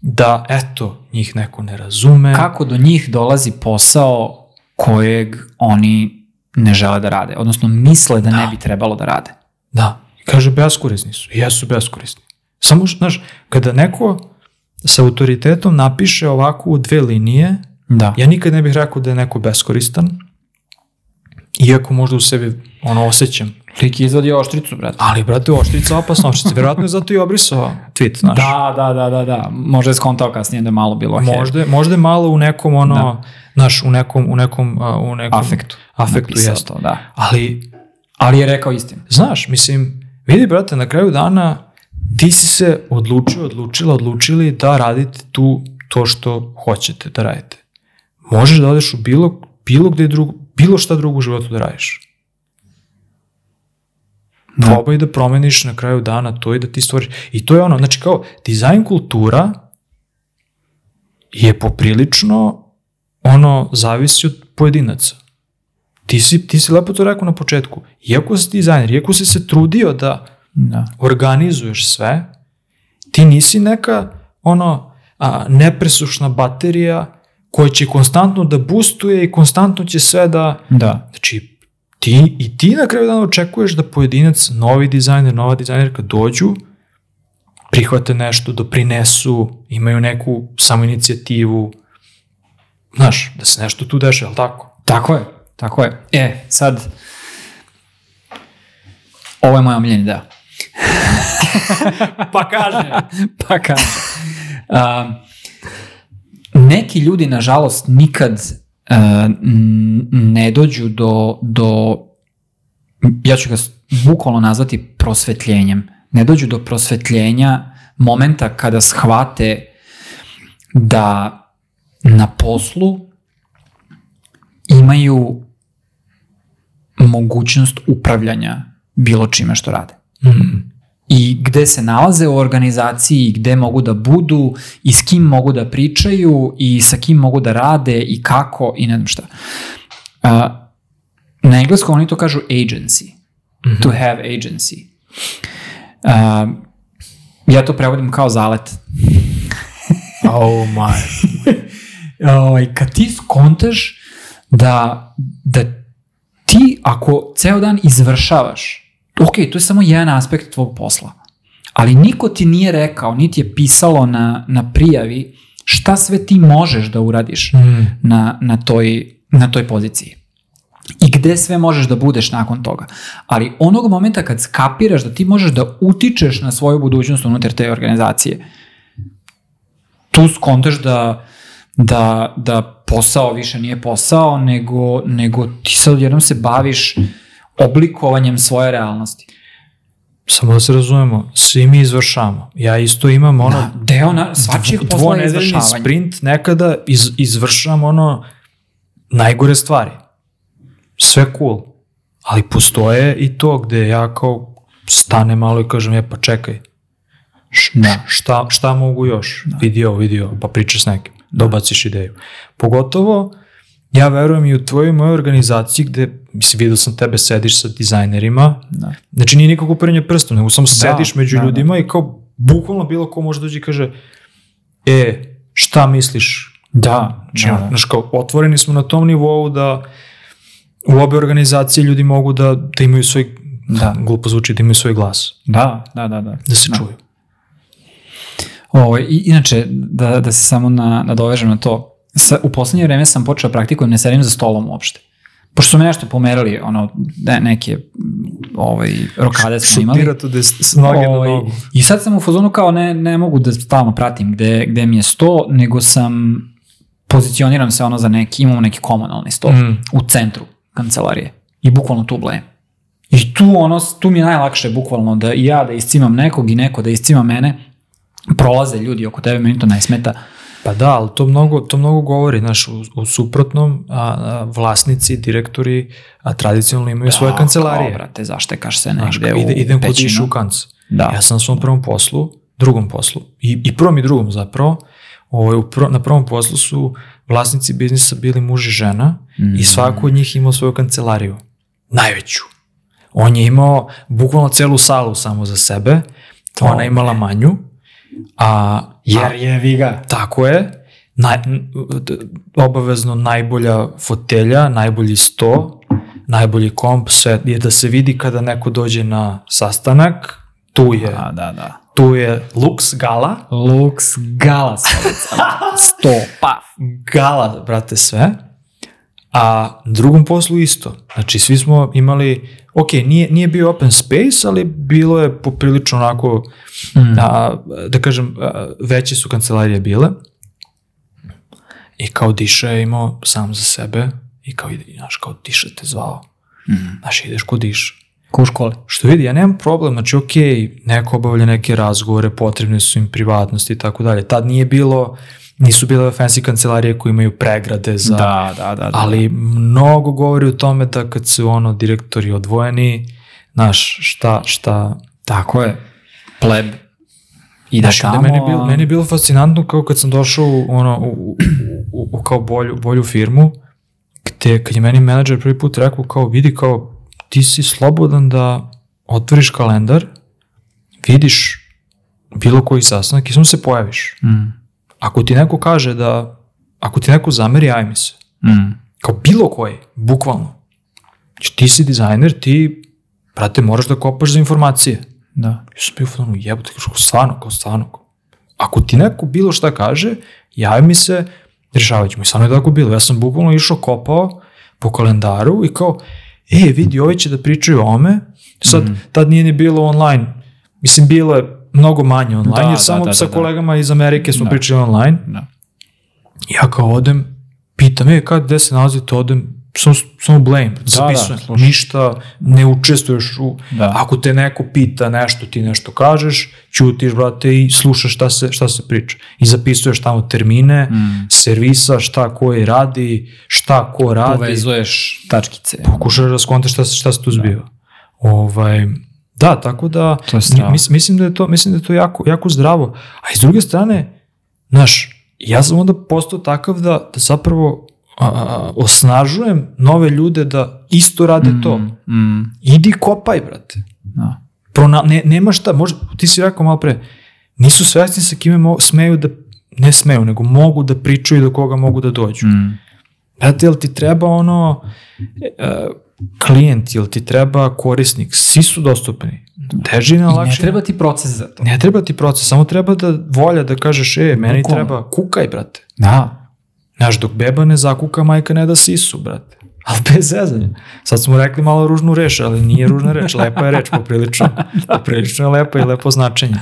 da, eto, njih neko ne razume. Kako do njih dolazi posao kojeg oni ne žele da rade, odnosno misle da, ne bi trebalo da rade. Da. I kaže, beskorisni su. Jesu beskorisni. Samo, znaš, kada neko sa autoritetom napiše ovako u dve linije, Da. ja nikad ne bih rekao da je neko beskoristan, iako možda u sebi ono osjećam. Lik je izvadio oštricu, brate. Ali, brate, oštrica, opasna oštrica. Vjerojatno je zato i obrisao tweet, znaš. Da, da, da, da, da. Možda je skontao kasnije da je malo bilo. Možda, možda je malo u nekom ono, znaš, u nekom, u nekom, u nekom Afektu. afektu jeste. to, da. Ali, Ali je rekao istinu. znaš, mislim, vidi, brate, na kraju dana ti si se odlučio, odlučila, odlučili da radite tu to što hoćete da radite. Možeš da odeš u bilo, bilo gde drugo, bilo šta drugo u životu da radiš. Da. Probaj da promeniš na kraju dana to i da ti stvoriš. I to je ono, znači kao, dizajn kultura je poprilično ono, zavisi od pojedinaca. Ti si, ti si lepo to rekao na početku. Iako si dizajner, iako si se trudio da Da. organizuješ sve, ti nisi neka ono a, nepresušna baterija koja će konstantno da boostuje i konstantno će sve da... Da. Znači, ti, i ti na kraju dana očekuješ da pojedinac, novi dizajner, nova dizajnerka dođu, prihvate nešto, doprinesu, imaju neku samoinicijativu, znaš, da se nešto tu deša, ali tako? Tako je, tako je. E, sad, ovo je moj omiljeni deo. Pa kaže. pa kaže. Um, neki ljudi, nažalost, nikad ne dođu do, do ja ću ga bukvalno nazvati prosvetljenjem. Ne dođu do prosvetljenja momenta kada shvate da na poslu imaju mogućnost upravljanja bilo čime što rade. Mm. I gde se nalaze u organizaciji, gde mogu da budu i s kim mogu da pričaju i sa kim mogu da rade i kako i ne znam šta. Uh, na engleskom oni to kažu agency. Mm -hmm. To have agency. Uh, ja to prevodim kao zalet. Oh my. ovaj, kad ti skontaš da, da ti ako ceo dan izvršavaš, ok, to je samo jedan aspekt tvog posla, ali niko ti nije rekao, niti je pisalo na, na prijavi šta sve ti možeš da uradiš Mm. na, na, toj, na toj poziciji. I gde sve možeš da budeš nakon toga. Ali onog momenta kad skapiraš da ti možeš da utičeš na svoju budućnost unutar te organizacije, tu skontaš da, da, da posao više nije posao, nego, nego ti sad jednom se baviš oblikovanjem svoje realnosti. Samo da se razumemo, svi mi izvršamo. Ja isto imam ono... Da, deo na, svačijeg posla je izvršavanje. sprint nekada iz, izvršam ono najgore stvari. Sve cool. Ali postoje i to gde ja kao stane malo i kažem, je pa čekaj, Š, Da. šta, šta mogu još? Da. Vidi ovo, vidi ovo, pa pričaš s nekim, dobaciš ideju. Pogotovo, ja verujem i u tvojoj mojoj organizaciji gde, mislim, vidio sam tebe sediš sa dizajnerima, Da. Znači nije nikako prnje prstom, nego samo sediš među da, da. ljudima i kao bukvalno bilo ko može dođe i kaže e, šta misliš? Da, Znači, da, da. znaš, kao, otvoreni smo na tom nivou da u obe organizacije ljudi mogu da, da imaju svoj, Da. glupo zvuči, da imaju svoj glas, Da, da, da. Da, da se Da. čuju. Ovo, i, inače, da, da se samo na, nadovežem na to, sa, u poslednje vreme sam počeo da praktikujem, ne sedim za stolom uopšte. Pošto su me nešto pomerali, ono, ne, neke m, ovaj, rokade smo imali. Šutira tu da je s s noge na Ovaj, nogu. I sad sam u fazonu kao ne, ne mogu da stalno pratim gde, gde mi je sto, nego sam pozicioniram se ono za neki, imamo neki komunalni sto Mm. u centru kancelarije i bukvalno tu blejem. I tu, ono, tu mi je najlakše bukvalno da i ja da iscimam nekog i neko da iscima mene, prolaze ljudi oko tebe, meni to ne smeta. Pa da, ali to mnogo, to mnogo govori, znaš, u, u suprotnom, a, a, vlasnici, direktori, a tradicionalno imaju svoje Da, kancelarije. Kao, brate, zaštekaš se Znaš, negde ide, u idem kod išu u kanc. Da. Ja sam na svom prvom poslu, drugom poslu, i, i prvom i drugom zapravo, ovaj, u prvo, na prvom poslu su vlasnici biznisa bili muž i žena Mm. i svako od njih imao svoju kancelariju. Najveću. On je imao bukvalno celu salu samo za sebe, ona je imala manju, a, Jer je viga. Tako je. Naj, obavezno najbolja fotelja, najbolji sto, najbolji komp, sve je da se vidi kada neko dođe na sastanak, tu je, Da, da, da. tu je Lux Gala, Lux Gala. Sto, paf. Gala, brate, sve, a drugom poslu isto. Znači, svi smo imali, ok, nije, nije bio open space, ali bilo je poprilično onako, Mm. a, da kažem, a, veće su kancelarije bile i kao Diša je imao sam za sebe i kao, ide, znaš, kao Diša te zvao. Mm. Znaš, ideš kod Diša. Ko u školi? Što vidi, ja nemam problem, znači ok, neko obavlja neke razgovore, potrebne su im privatnosti i tako dalje. Tad nije bilo, nisu bile fancy kancelarije koje imaju pregrade za... Da, da, da. da. Ali mnogo govori o tome da kad su ono direktori odvojeni, znaš, šta, šta, Tako je. Pleb. Znaš, onda tamo... meni, je bilo, meni je bilo fascinantno kao kad sam došao u, ono, u, u, u, u kao bolju, bolju firmu, gde kad je meni menadžer prvi put rekao kao vidi kao ti si slobodan da otvoriš kalendar, vidiš bilo koji sastanak i samo se pojaviš. Mm. Ako ti neko kaže da, ako ti neko zameri, javi mi se. Mm. Kao bilo koji, bukvalno. Znači, ti si dizajner, ti, brate, moraš da kopaš za informacije. Da. Ja sam bio u jebote, kao stvarno, kao stvarno. Ako ti neko bilo šta kaže, javi mi se, rešavat ćemo. I stvarno je tako bilo. Ja sam bukvalno išao kopao po kalendaru i kao, e, vidi, ovi će da pričaju o ome. Sad, Mhm. tad nije ni bilo online. Mislim, bilo je mnogo manje online, Da, jer da, samo da, sa da, da. kolegama iz Amerike smo Da. pričali online. Da. Ja kao odem, pitam, e, kad, gde se nalazite, odem, samo, samo blame, da, zapisujem, slušaj. ništa, ne učestvuješ u, Da. ako te neko pita nešto, ti nešto kažeš, ćutiš, brate, i slušaš šta se, šta se priča. I zapisuješ tamo termine, Mm. servisa, šta koji radi, šta ko radi. Povezuješ tačkice. Pokušaš da skontaš šta, šta se tu zbiva. Ovaj, da, tako da, To je mis, mislim da je to, mislim da je to jako, jako zdravo. A iz druge strane, znaš, ja sam onda postao takav da, da zapravo a, osnažujem nove ljude da isto rade to. Mm, Idi kopaj, brate. da. Prona, ne, nema šta, može, ti si rekao malo pre, nisu svesni sa kime mo, smeju da, ne smeju, nego mogu da pričaju i do koga mogu da dođu. Mm. Brate, jel ti treba ono e, klijent, jel ti treba korisnik, svi su dostupni. Teži na I ne lakše. treba ti proces za to. ne treba ti proces, samo treba da volja da kažeš, e, meni Bukvalno. treba, kukaj, brate. Da. Znaš, dok beba ne zakuka, majka ne da sisu, brate. Ali bez zezanja. Sad smo rekli malo ružnu reč, ali nije ružna reč, lepa je reč, poprilično. Poprilično je lepa i lepo značenje.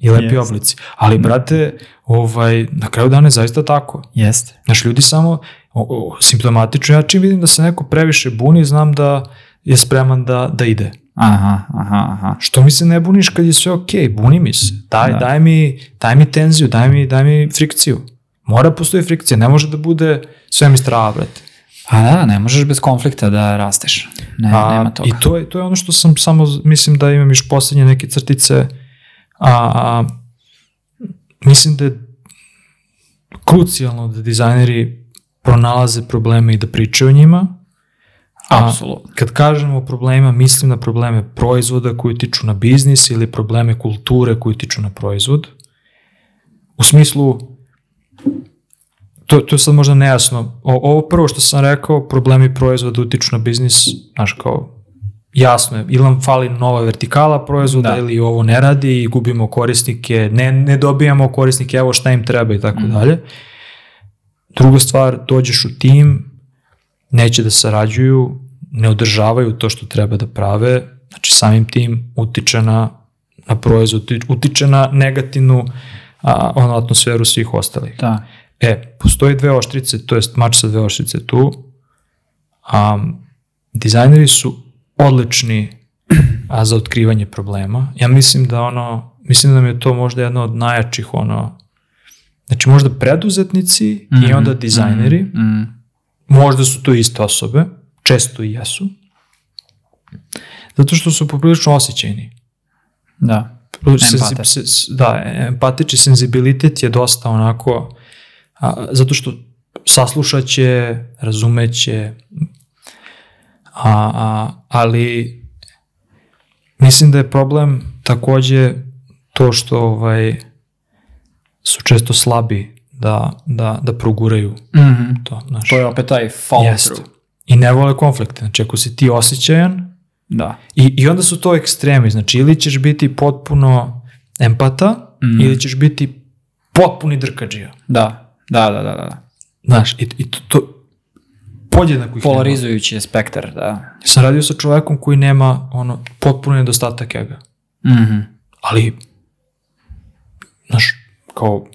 I lepi Jest. oblici. Ali, brate, ovaj, na kraju dana je zaista tako. Jeste. Znaš, ljudi samo, simptomatično, ja čim vidim da se neko previše buni, znam da je spreman da, da ide. Aha, aha, aha. Što mi se ne buniš kad je sve okej, buni mi se. Daj, Da. daj, mi, daj mi tenziju, daj mi, daj mi frikciju. Mora postoji frikcija, ne može da bude sve mi strava, brate. Pa da, ne možeš bez konflikta da rasteš. Ne, A, nema toga. I to je, to je ono što sam samo, mislim da imam još poslednje neke crtice, a, a mislim da je krucijalno da dizajneri pronalaze probleme i da pričaju o njima. A Apsolutno. kad kažemo problema, mislim na probleme proizvoda koji tiču na biznis ili probleme kulture koji tiču na proizvod. U smislu, to, to je sad možda nejasno. O, ovo prvo što sam rekao, problemi proizvoda utiču na biznis, znaš kao, jasno je, ili nam fali nova vertikala proizvoda Da. ili ovo ne radi i gubimo korisnike, ne, ne dobijamo korisnike, evo šta im treba i tako dalje. Druga stvar, dođeš u tim, neće da sarađuju, ne održavaju to što treba da prave, znači samim tim utiče na, na proizvod, uti- utiče na negativnu a, ono, atmosferu svih ostalih. Da. E, postoji dve oštrice, to jest mač sa dve oštrice tu. Um, dizajneri su odlični a, za otkrivanje problema. Ja mislim da ono, mislim da nam je to možda jedno od najjačih ono, znači možda preduzetnici i onda dizajneri, Mm. možda su to iste osobe, često i jesu, zato što su poprilično osjećajni. Da. Se- s- da, empatični senzibilitet je dosta onako, a, zato što saslušaće, razumeće, a, a, ali mislim da je problem takođe to što ovaj, su često slabi da, da, da proguraju Mhm. to. Znaš. To je opet taj follow Jeste. through. I ne vole konflikte. Znači, ako si ti osjećajan, Da. I, I onda su to ekstremi, znači ili ćeš biti potpuno empata Mm. ili ćeš biti potpuni drkađija. Da. Da, da, da, da. Znaš, i, i to, to podjednako ih. Polarizujući je spektar, da. Sam radio sa čovekom koji nema ono, potpuno nedostatak ega. Mhm. Ali, znaš, kao,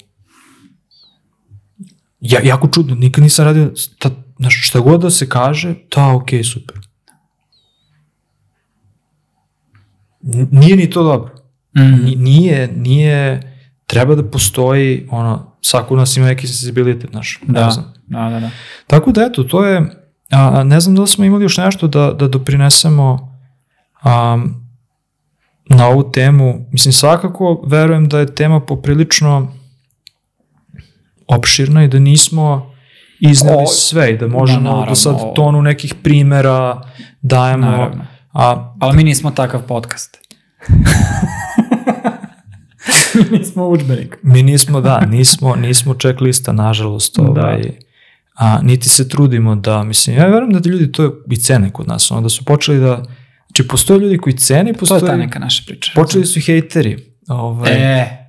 ja, jako čudno, nikad nisam radio, ta, znaš, šta god da se kaže, ta, okej, super. Nije ni to dobro. Ni- nije, nije, treba da postoji, ono, svako od nas ima neki sensibilitet, znaš, ne Da. znam. Da, da, da. Tako da, eto, to je, a, ne znam da li smo imali još nešto da, da doprinesemo a, na ovu temu. Mislim, svakako verujem da je tema poprilično opširna i da nismo izneli O, sve i da možemo da, naravno. da sad tonu nekih primera dajemo. Naravno. A, Ali mi nismo takav podcast. mi nismo učbenik. Mi nismo, da, nismo, nismo checklista, nažalost, ovaj, a, niti se trudimo da, mislim, ja verujem da ljudi to i cene kod nas, ono, da su počeli da, znači, postoje ljudi koji ceni, To je postoje, ta neka naša priča. počeli su hejteri. Ovaj, e,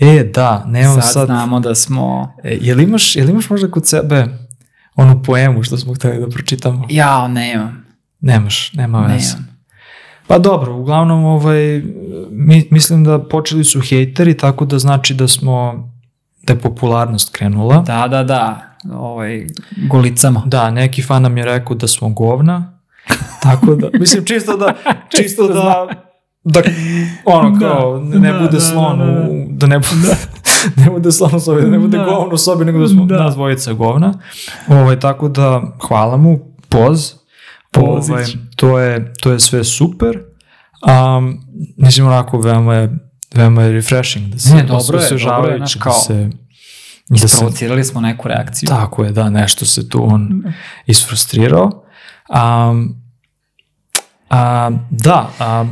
E, da, nemam sad, sad, znamo da smo... e, jel, imaš, jel imaš možda kod sebe onu poemu što smo hteli da pročitamo? Jao, nemam. Nemaš, nema veze. Nemam. Pa dobro, uglavnom ovaj, mi, mislim da počeli su hejteri, tako da znači da smo da je popularnost krenula. Da, da, da. Ovaj, golicamo. Da, neki fan nam je rekao da smo govna, tako da, mislim, čisto da, čisto da, da, ono, kao, da, ne da, bude da, slon, da, da. u, da ne bude, ne bude slon u sobi, da ne bude Da. govno u sobi, nego da smo Da. nas dvojica govna. Ovaj, tako da, hvala mu, poz. Pozić. Ovaj, to, je, to je sve super. Um, mislim, onako, veoma je, veoma je refreshing da se Ne, dobro je, dobro je, znaš, da kao- se, da se Provocirali smo neku reakciju. Tako je, da, nešto se tu on isfrustrirao. Um, a, da, a,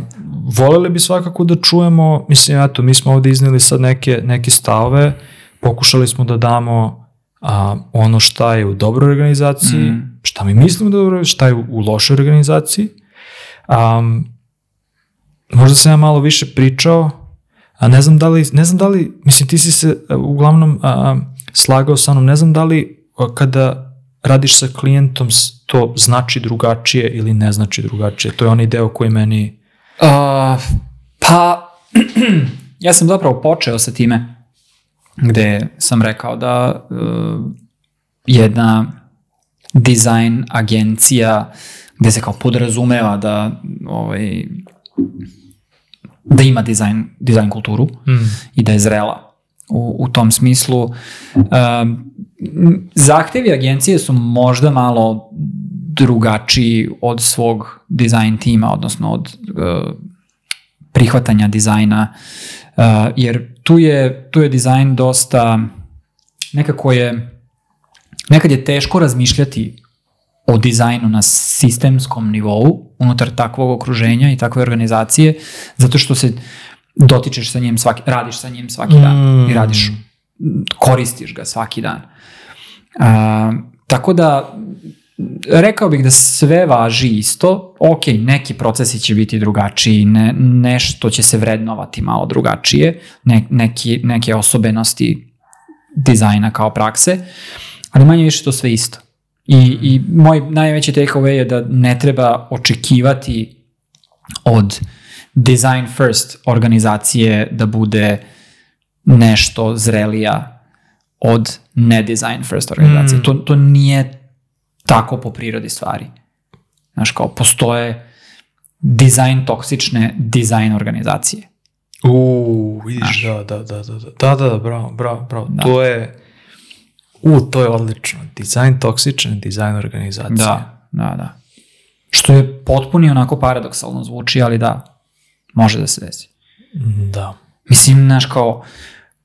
voleli bi svakako da čujemo, mislim, eto, mi smo ovde iznili sad neke, neke stavove, pokušali smo da damo a, ono šta je u dobroj organizaciji, Mm. šta mi mislimo da je dobro, šta je u, u lošoj organizaciji. Um, možda sam ja malo više pričao, a ne znam da li, ne znam da li, mislim ti si se uglavnom a, slagao sa mnom, ne znam da li a, kada radiš sa klijentom to znači drugačije ili ne znači drugačije. To je onaj deo koji meni... Uh, pa, ja sam zapravo počeo sa time gde sam rekao da uh, jedna dizajn agencija gde se kao podrazumeva da ovaj, da ima dizajn, dizajn kulturu Mm. i da je zrela u, u tom smislu. Um, zahtevi agencije su možda malo drugačiji od svog dizajn tima, odnosno od uh, prihvatanja dizajna, uh, jer tu je, tu je dizajn dosta, nekako je, nekad je teško razmišljati o dizajnu na sistemskom nivou unutar takvog okruženja i takve organizacije, zato što se dotičeš sa njim svaki, radiš sa njim svaki dan Mm. i radiš, koristiš ga svaki dan. A, tako da, rekao bih da sve važi isto, ok, neki procesi će biti drugačiji, ne, nešto će se vrednovati malo drugačije, ne, neki, neke osobenosti dizajna kao prakse, ali manje više to sve isto. I, i moj najveći takeaway je da ne treba očekivati od design first organizacije da bude nešto zrelija od ne design first organizacije. Mm. To, to nije tako po prirodi stvari. Znaš, kao postoje dizajn toksične dizajn organizacije. Uuu, vidiš, da, da, da, da, da, da, da, bravo, bravo, bravo. Da. To je, u, to je odlično. Dizajn toksične dizajn organizacije. Da, da, da. Što je potpuni onako paradoksalno zvuči, ali da, može da se desi. Da. Mislim, znaš, kao, uh,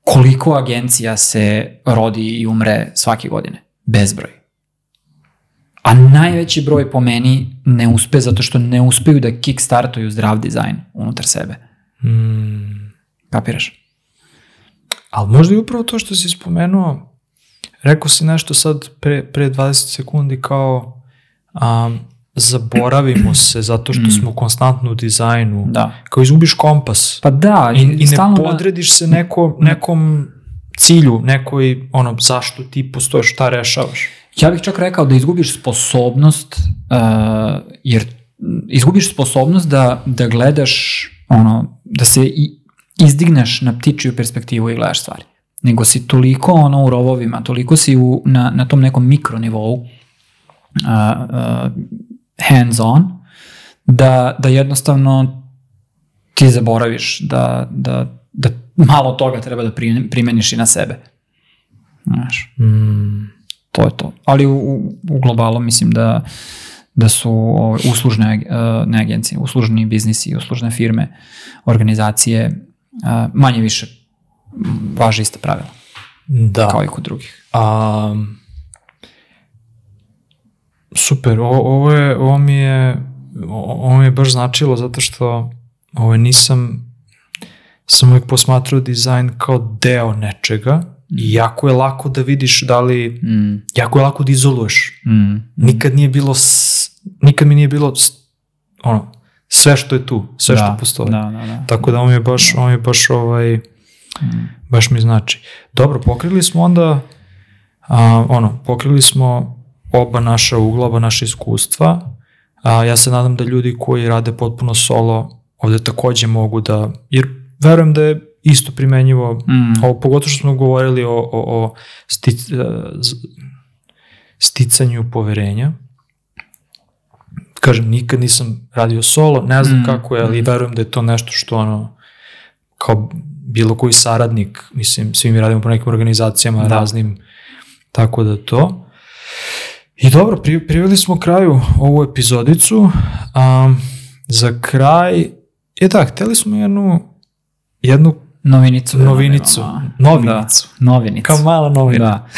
koliko agencija se rodi i umre svake godine? Bezbroj. A najveći broj po meni ne uspe zato što ne uspeju da kickstartuju zdrav dizajn unutar sebe. Mm. Kapiraš? Ali možda i upravo to što si spomenuo, rekao si nešto sad pre, pre 20 sekundi kao um, zaboravimo se zato što smo konstantno u dizajnu. Da. Kao izgubiš kompas. Pa da, I, i ne da- podrediš se neko, nekom cilju, nekoj, ono, zašto ti postojiš, šta rešavaš. Ja bih čak rekao da izgubiš sposobnost, uh, jer izgubiš sposobnost da, da gledaš, ono, da se i, izdigneš na ptičiju perspektivu i gledaš stvari. Nego si toliko ono u rovovima, toliko si u, na, na tom nekom mikronivou uh, uh, hands on, da, da jednostavno ti zaboraviš da, da, da malo toga treba da pri- primeniš i na sebe. Znaš Mm. to je to. Ali u, u, globalu mislim da da su ovaj, uslužne, ag- ne agencije, uslužni biznisi, uslužne firme, organizacije, a, manje više važe ista pravila, Da. kao i kod drugih. A, super, o, ovo, je, ovo mi je ovo mi je baš značilo zato što ovo nisam sam uvijek posmatrao dizajn kao deo nečega i jako je lako da vidiš da li, Mm, jako je lako da izoluješ. mm, Nikad nije bilo, s, nikad mi nije bilo s, ono, sve što je tu, sve da, što postoji. Da, da, da. Tako da ovo mi je baš, ovo mi je baš ovaj, Mm. baš mi znači. Dobro, pokrili smo onda, a, ono, pokrili smo oba naša ugla, oba naša iskustva. A, ja se nadam da ljudi koji rade potpuno solo ovde takođe mogu da, jer verujem da je isto primenjivo, Mm. ovo, pogotovo što smo govorili o, o, o stic, e, sticanju poverenja. Kažem, nikad nisam radio solo, ne znam Mm, kako je, ali verujem da je to nešto što ono, kao bilo koji saradnik, mislim, svi mi radimo po nekim organizacijama Da. raznim, tako da to. I dobro, pri, priveli smo kraju ovu epizodicu. Um, za kraj, je da, hteli smo jednu, jednu Novinicu. Novinicu. Da, Novinicu. Da, novinicu. kao mala novina. Da,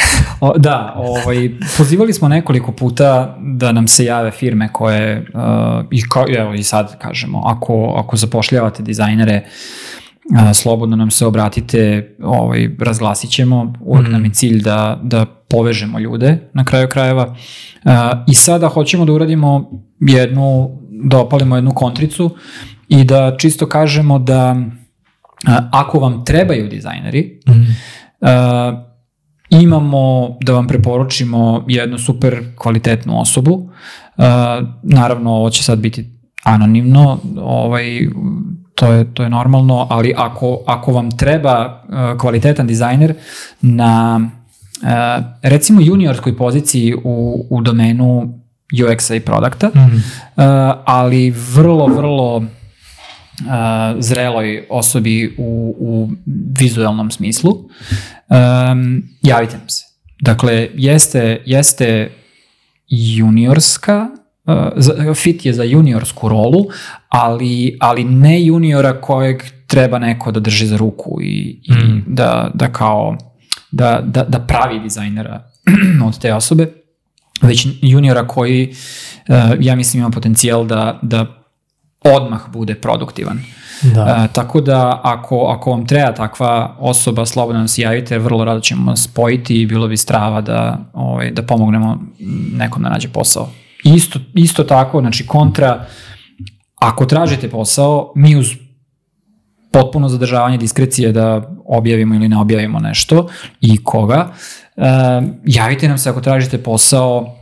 o, da ovaj, pozivali smo nekoliko puta da nam se jave firme koje, uh, i kao, evo i sad kažemo, ako, ako zapošljavate dizajnere, uh, slobodno nam se obratite, ovaj, razglasit ćemo, uvek Mm. nam je cilj da, da povežemo ljude na kraju krajeva. Uh, I sada hoćemo da uradimo jednu, da opalimo jednu kontricu i da čisto kažemo da uh, ako vam trebaju dizajneri, Mm. Uh, imamo da vam preporučimo jednu super kvalitetnu osobu. Uh, naravno, ovo će sad biti anonimno, ovaj, to je, to je normalno, ali ako, ako vam treba uh, kvalitetan dizajner na uh, recimo juniorskoj poziciji u, u domenu UX-a i produkta, Mm. uh, ali vrlo, vrlo uh, zreloj osobi u, u vizualnom smislu, um, javite nam se. Dakle, jeste, jeste juniorska, fit je za juniorsku rolu, ali, ali ne juniora kojeg treba neko da drži za ruku i, i Mm. da, da kao da, da, da pravi dizajnera od te osobe, već juniora koji uh, ja mislim ima potencijal da, da odmah bude produktivan. Da. E, tako da ako, ako vam treba takva osoba, slobodno nam se javite, vrlo rado ćemo spojiti i bilo bi strava da, ovaj, da pomognemo nekom da nađe posao. Isto, isto tako, znači kontra, ako tražite posao, mi uz potpuno zadržavanje diskrecije da objavimo ili ne objavimo nešto i koga, e, javite nam se ako tražite posao,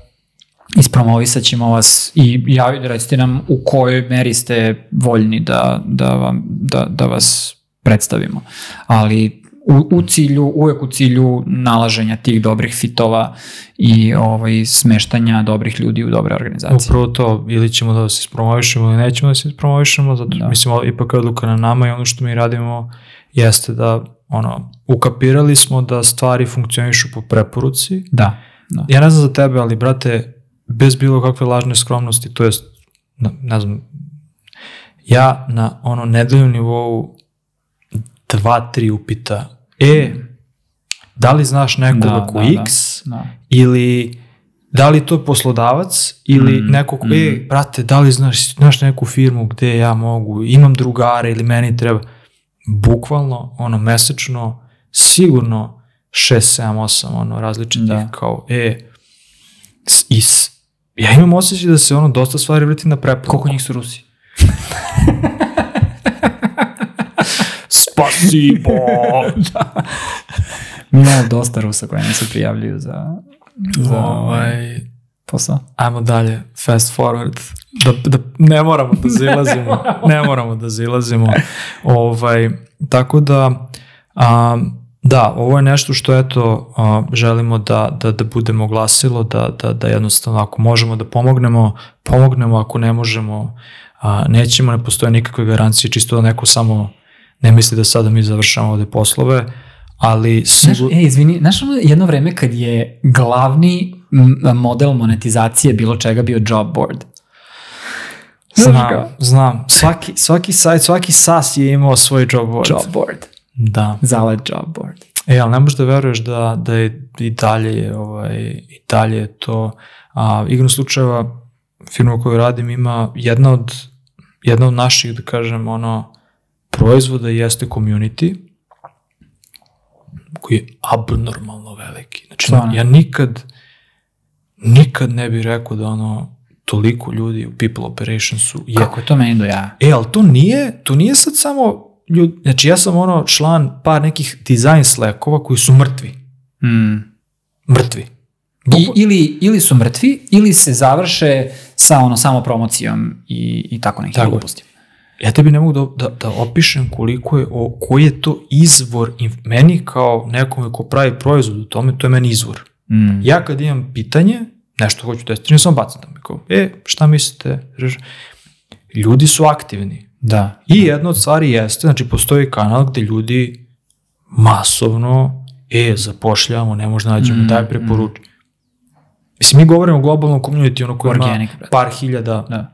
ispromovisat ćemo vas i javite, recite nam u kojoj meri ste voljni da, da, vam, da, da vas predstavimo. Ali u, u cilju, uvek u cilju nalaženja tih dobrih fitova i ovaj, smeštanja dobrih ljudi u dobre organizacije. Upravo to, ili ćemo da se ispromovišemo ili nećemo da se ispromovišemo, zato Da. mislim, ipak je odluka na nama i ono što mi radimo jeste da, ono, ukapirali smo da stvari funkcionišu po preporuci. Da, da. Ja ne znam za tebe, ali brate, bez bilo kakve lažne skromnosti, to jest, ne znam, ja na ono nedeljnom nivou dva, tri upita, e, da li znaš nekoga Da, ko da, da. X, da. ili da li to je poslodavac ili Mm, neko ko, mm. e, brate, da li znaš, znaš neku firmu gde ja mogu, imam drugare ili meni treba, bukvalno, ono, mesečno, sigurno 6, 7, 8, ono, različitih, Da. kao, e, s, i s, ja imam osjećaj da se ono dosta stvari vrti na preporuku. Koliko njih su Rusi? Spasibo! Mi imamo dosta Rusa koji nam se prijavljuju za, za ovaj, posao. ajmo dalje, fast forward, da, da ne moramo da zilazimo, ne moramo da zilazimo. Ovaj, tako da, a, da, ovo je nešto što eto, a, želimo da, da, da budemo glasilo, da, da, da jednostavno ako možemo da pomognemo, pomognemo, ako ne možemo, a, nećemo, ne postoje nikakve garancije, čisto da neko samo ne misli da sada mi završamo ovde poslove, ali Znaš, sigur... e, izvini, znaš ono jedno vreme kad je glavni model monetizacije bilo čega bio job board? Znaš Znam, znam. Svaki, svaki sajt, svaki SAS je imao svoj job board. Job board. Da. Zalet job board. E, ali ne možeš da veruješ da, da je i dalje, je, ovaj, i dalje je to. A, igrom slučajeva, firma koju radim ima jedna od, jedna od naših, da kažem, ono, proizvoda jeste community, koji je abnormalno veliki. Znači, Stvarno? ja nikad, nikad ne bih rekao da ono, toliko ljudi u people operationsu je Kako je to meni do ja? E, ali to nije, to nije sad samo ljud, znači ja sam ono član par nekih design slackova koji su mrtvi. Mm. Mrtvi. I, Bukva- ili, ili su mrtvi, ili se završe sa ono samo promocijom i, i tako je. glupostima. Ja tebi ne mogu da, da, da opišem koliko je, o, koji je to izvor, meni kao nekome ko pravi proizvod u tome, to je meni izvor. Mm. Ja kad imam pitanje, nešto hoću testirati, samo bacam tamo. Kao, e, šta mislite? Ljudi su aktivni. Da. I jedna od stvari jeste, znači postoji kanal gde ljudi masovno, e, zapošljavamo, ne možda nađemo, Mm, daj preporuči. Mislim, mi govorimo o globalnom community, ono koji Organic, ima par hiljada Da.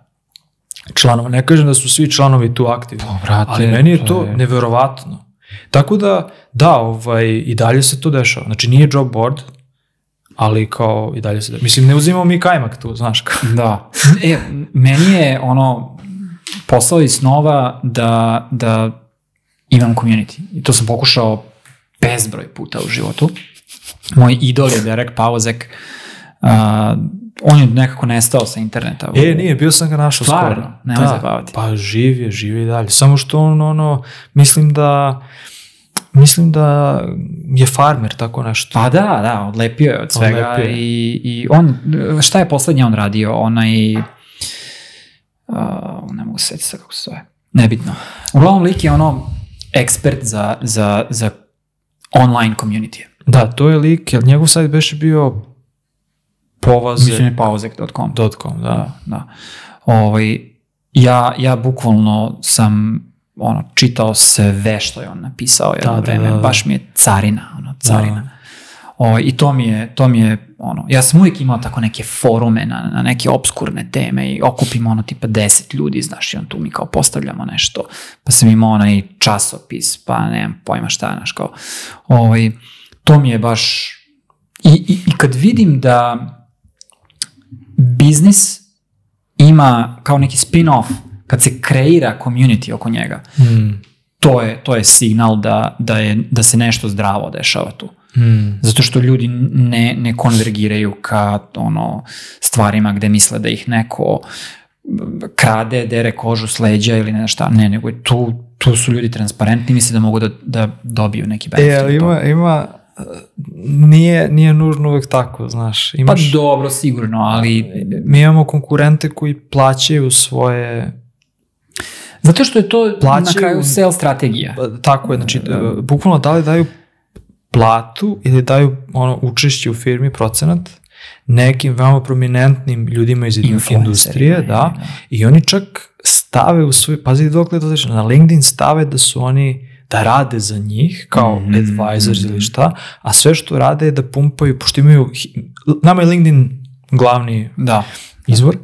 Članova. Ne kažem da su svi članovi tu aktivni, Pa, brate, ali meni je to to je- neverovatno. Tako da, da, ovaj, i dalje se to dešava. Znači, nije job board, ali kao i dalje se dešava. Mislim, ne uzimamo mi kajmak tu, znaš kao. Da. E, meni je ono posao iz snova da, da imam community. I to sam pokušao bezbroj puta u životu. Moj idol je Derek Pauzek. Uh, on je nekako nestao sa interneta. E, nije, bio sam ga našao Stvarno? skoro. Nemoj zabavati. Pa živ je, živ je i dalje. Samo što on, ono, mislim da, mislim da je farmer, tako nešto. Pa da, da, odlepio je od svega Odlepio i, i on, šta je poslednje on radio? Onaj, uh, ne mogu se setiti sad kako se zove, nebitno. Uglavnom lik je ono ekspert za, za, za online community. Da, to je lik, jer njegov sajt beše bio povaze.com, Mislim je pauzek.com. da. Da, da. Ovaj, ja, ja bukvalno sam ono, čitao sve što je on napisao jedno Da, da, vreme. da, da. Baš mi je carina, ono, carina. O, I to mi je, to mi je, ono, ja sam uvijek imao tako neke forume na, na neke obskurne teme i okupimo ono tipa deset ljudi, znaš, i on tu mi kao postavljamo nešto, pa sam imao onaj časopis, pa nemam pojma šta, znaš, kao, ovaj, to mi je baš, i, i, i kad vidim da biznis ima kao neki spin-off, kad se kreira community oko njega, Mm. to je, to je signal da, da, je, da se nešto zdravo dešava tu. Mm. Zato što ljudi ne, ne konvergiraju ka ono, stvarima gde misle da ih neko krade, dere kožu s leđa ili ne šta. Ne, nego tu, tu su ljudi transparentni misle da mogu da, da dobiju neki benefit. E, ali ima, ima, nije, nije nužno uvek tako, znaš. Pa Imaš, dobro, sigurno, ali mi imamo konkurente koji plaćaju svoje zato što je to na Plaćaju- kraju sales strategija. Pa, Tako je, znači, e, bukvalno da li daju platu ili daju ono učešće u firmi procenat nekim veoma prominentnim ljudima iz industrije, je, da, da. i oni čak stave u svoj, pazi dokle je to znači, na LinkedIn stave da su oni da rade za njih kao Mhm, advisors mhm. ili šta, a sve što rade je da pumpaju, pošto imaju, nama je LinkedIn glavni Da. izvor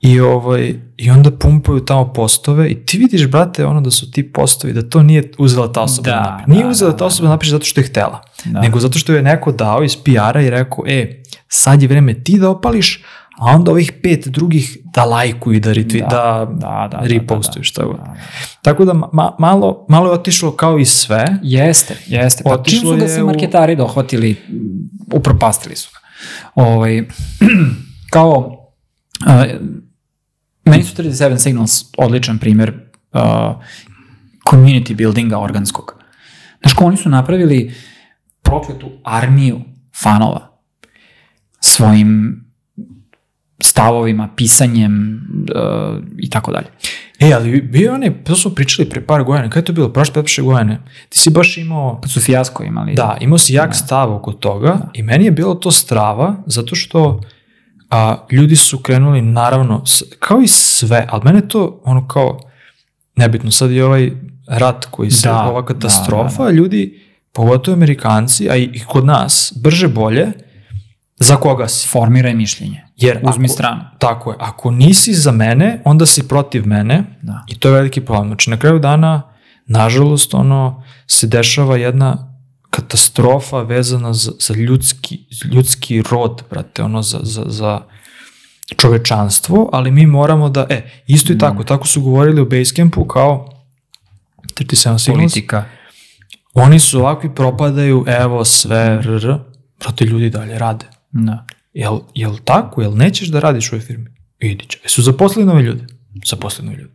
i ovaj i onda pumpaju tamo postove i ti vidiš brate ono da su ti postovi da to nije uzela ta osoba Da, da, napiše. Nije da, uzela da, ta osoba da napiše zato što je htela, Da. nego zato što je neko dao iz PR-a i rekao, e, sad je vreme ti da opališ, a onda ovih pet drugih da lajkuju i da, retweet, da, da, da, da, repostuju da, šta god. da, da. Tako da ma, malo, malo je otišlo kao i sve. Jeste, jeste. Pa čim su ga se u- marketari dohvatili, upropastili su ga. Ovaj, kao, uh, meni su 37 Signals odličan primjer uh, community buildinga organskog. Znaš, kao oni su napravili prokletu armiju fanova svojim stavovima, pisanjem uh, i tako dalje. E, ali bio onaj, to smo pričali pre par godina, kada je to bilo, prošle pretprošle godine, ti si baš imao Kad su fijasko imali. Da, imao si jak stav oko toga i meni je bilo to strava zato što a, ljudi su krenuli naravno, kao i sve, ali mene to ono kao, nebitno, sad je ovaj rat koji se, Da, ova katastrofa, da, ljudi, pogotovo Amerikanci, a i, i kod nas, brže bolje, za koga si. Formiraj mišljenje. Jer Uzmi ako- stranu. Tako je, ako nisi za mene, onda si protiv mene Da. i to je veliki problem. Znači, na kraju dana, nažalost, ono, se dešava jedna katastrofa vezana za, za ljudski, ljudski rod, brate, ono, za, za, za čovečanstvo, ali mi moramo da, e, isto i tako, tako su govorili u Basecampu kao 37 Signals, Politika. oni su ovakvi, propadaju, evo, sve, rr, brate, ljudi dalje rade. Da. Jel, jel tako? Jel nećeš da radiš u ovoj firmi? Idi će. Jesu zaposlili nove ljude? Zaposlili nove ljude.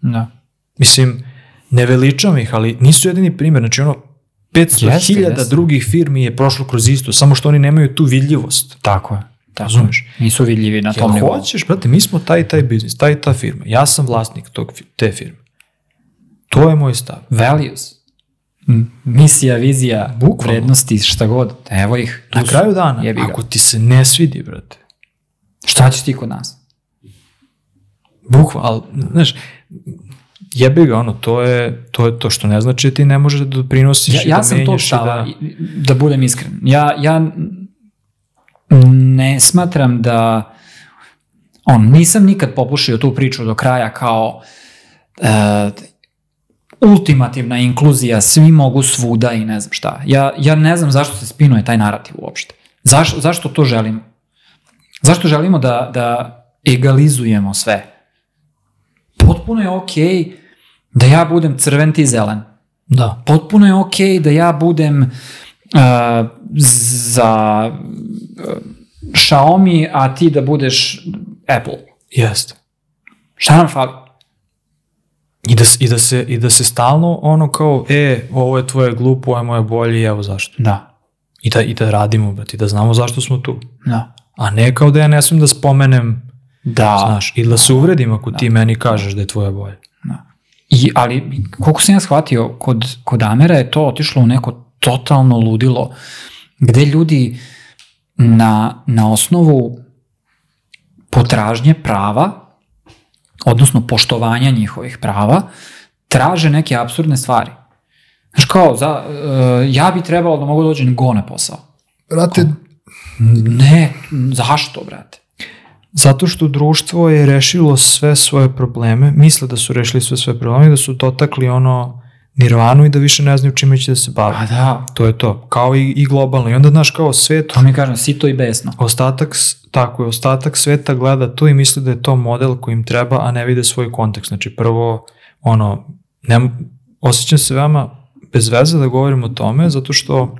Da. Mislim, ne veličam ih, ali nisu jedini primjer. Znači ono, 500.000 Jeste, hiljada jeste. drugih firmi je prošlo kroz isto, samo što oni nemaju tu vidljivost. Tako je. Tako Razumeš? Nisu vidljivi na tom nivou. hoćeš, brate, mi smo taj taj biznis, taj ta firma. Ja sam vlasnik tog, te firme. To je moj stav. Values. Misija, vizija, Bukvalno. vrednosti, šta god. Evo ih. Na su. kraju dana, Jebi ga. ako ti se ne svidi, brate, Šta ćeš ti kod nas? bukvalno, ali, znaš, jebi ga, ono, to je, to je to što ne znači da ti ne možeš da doprinosiš Ja, i ja da sam tog i stava, da... da budem iskren. Ja, ja ne smatram da on, nisam nikad popušio tu priču do kraja kao e, ultimativna inkluzija, svi mogu svuda i ne znam šta. Ja, ja ne znam zašto se spinuje taj narativ uopšte. Zašto, zašto to želimo? Zašto želimo da, da egalizujemo sve? Potpuno je okej da ja budem crven ti zelen Da. potpuno je okej da ja budem uh, za uh, Xiaomi, a ti da budeš Apple. Jeste. Šta nam fali? I da, i, da se, I da se stalno ono kao, e, ovo je tvoje glupo, ovo je moje bolje i evo zašto. Da. I da, i da radimo, brate, i da znamo zašto smo tu. Da. A ne kao da ja ne smijem da spomenem, Da. znaš, ili da se uvredim ako ti meni kažeš da je tvoje bolje. I, ali, koliko sam ja shvatio, kod, kod Amera je to otišlo u neko totalno ludilo, gde ljudi na, na osnovu potražnje prava, odnosno poštovanja njihovih prava, traže neke absurdne stvari. Znaš kao, za, e, ja bi trebalo da mogu da dođem go na posao. Brate, Ne, zašto, brate? zato što društvo je rešilo sve svoje probleme, misle da su rešili sve svoje probleme da su dotakli ono nirvanu i da više ne znaju čime će da se bave. Pa da, To je to, kao i, i globalno. I onda, znaš, kao svet, to mi kažem, sito i besno. ostatak, tako je, ostatak sveta gleda to i misli da je to model koji im treba, a ne vide svoj kontekst. Znači, prvo, ono, ne, osjećam se veoma bez veze da govorim o tome, zato što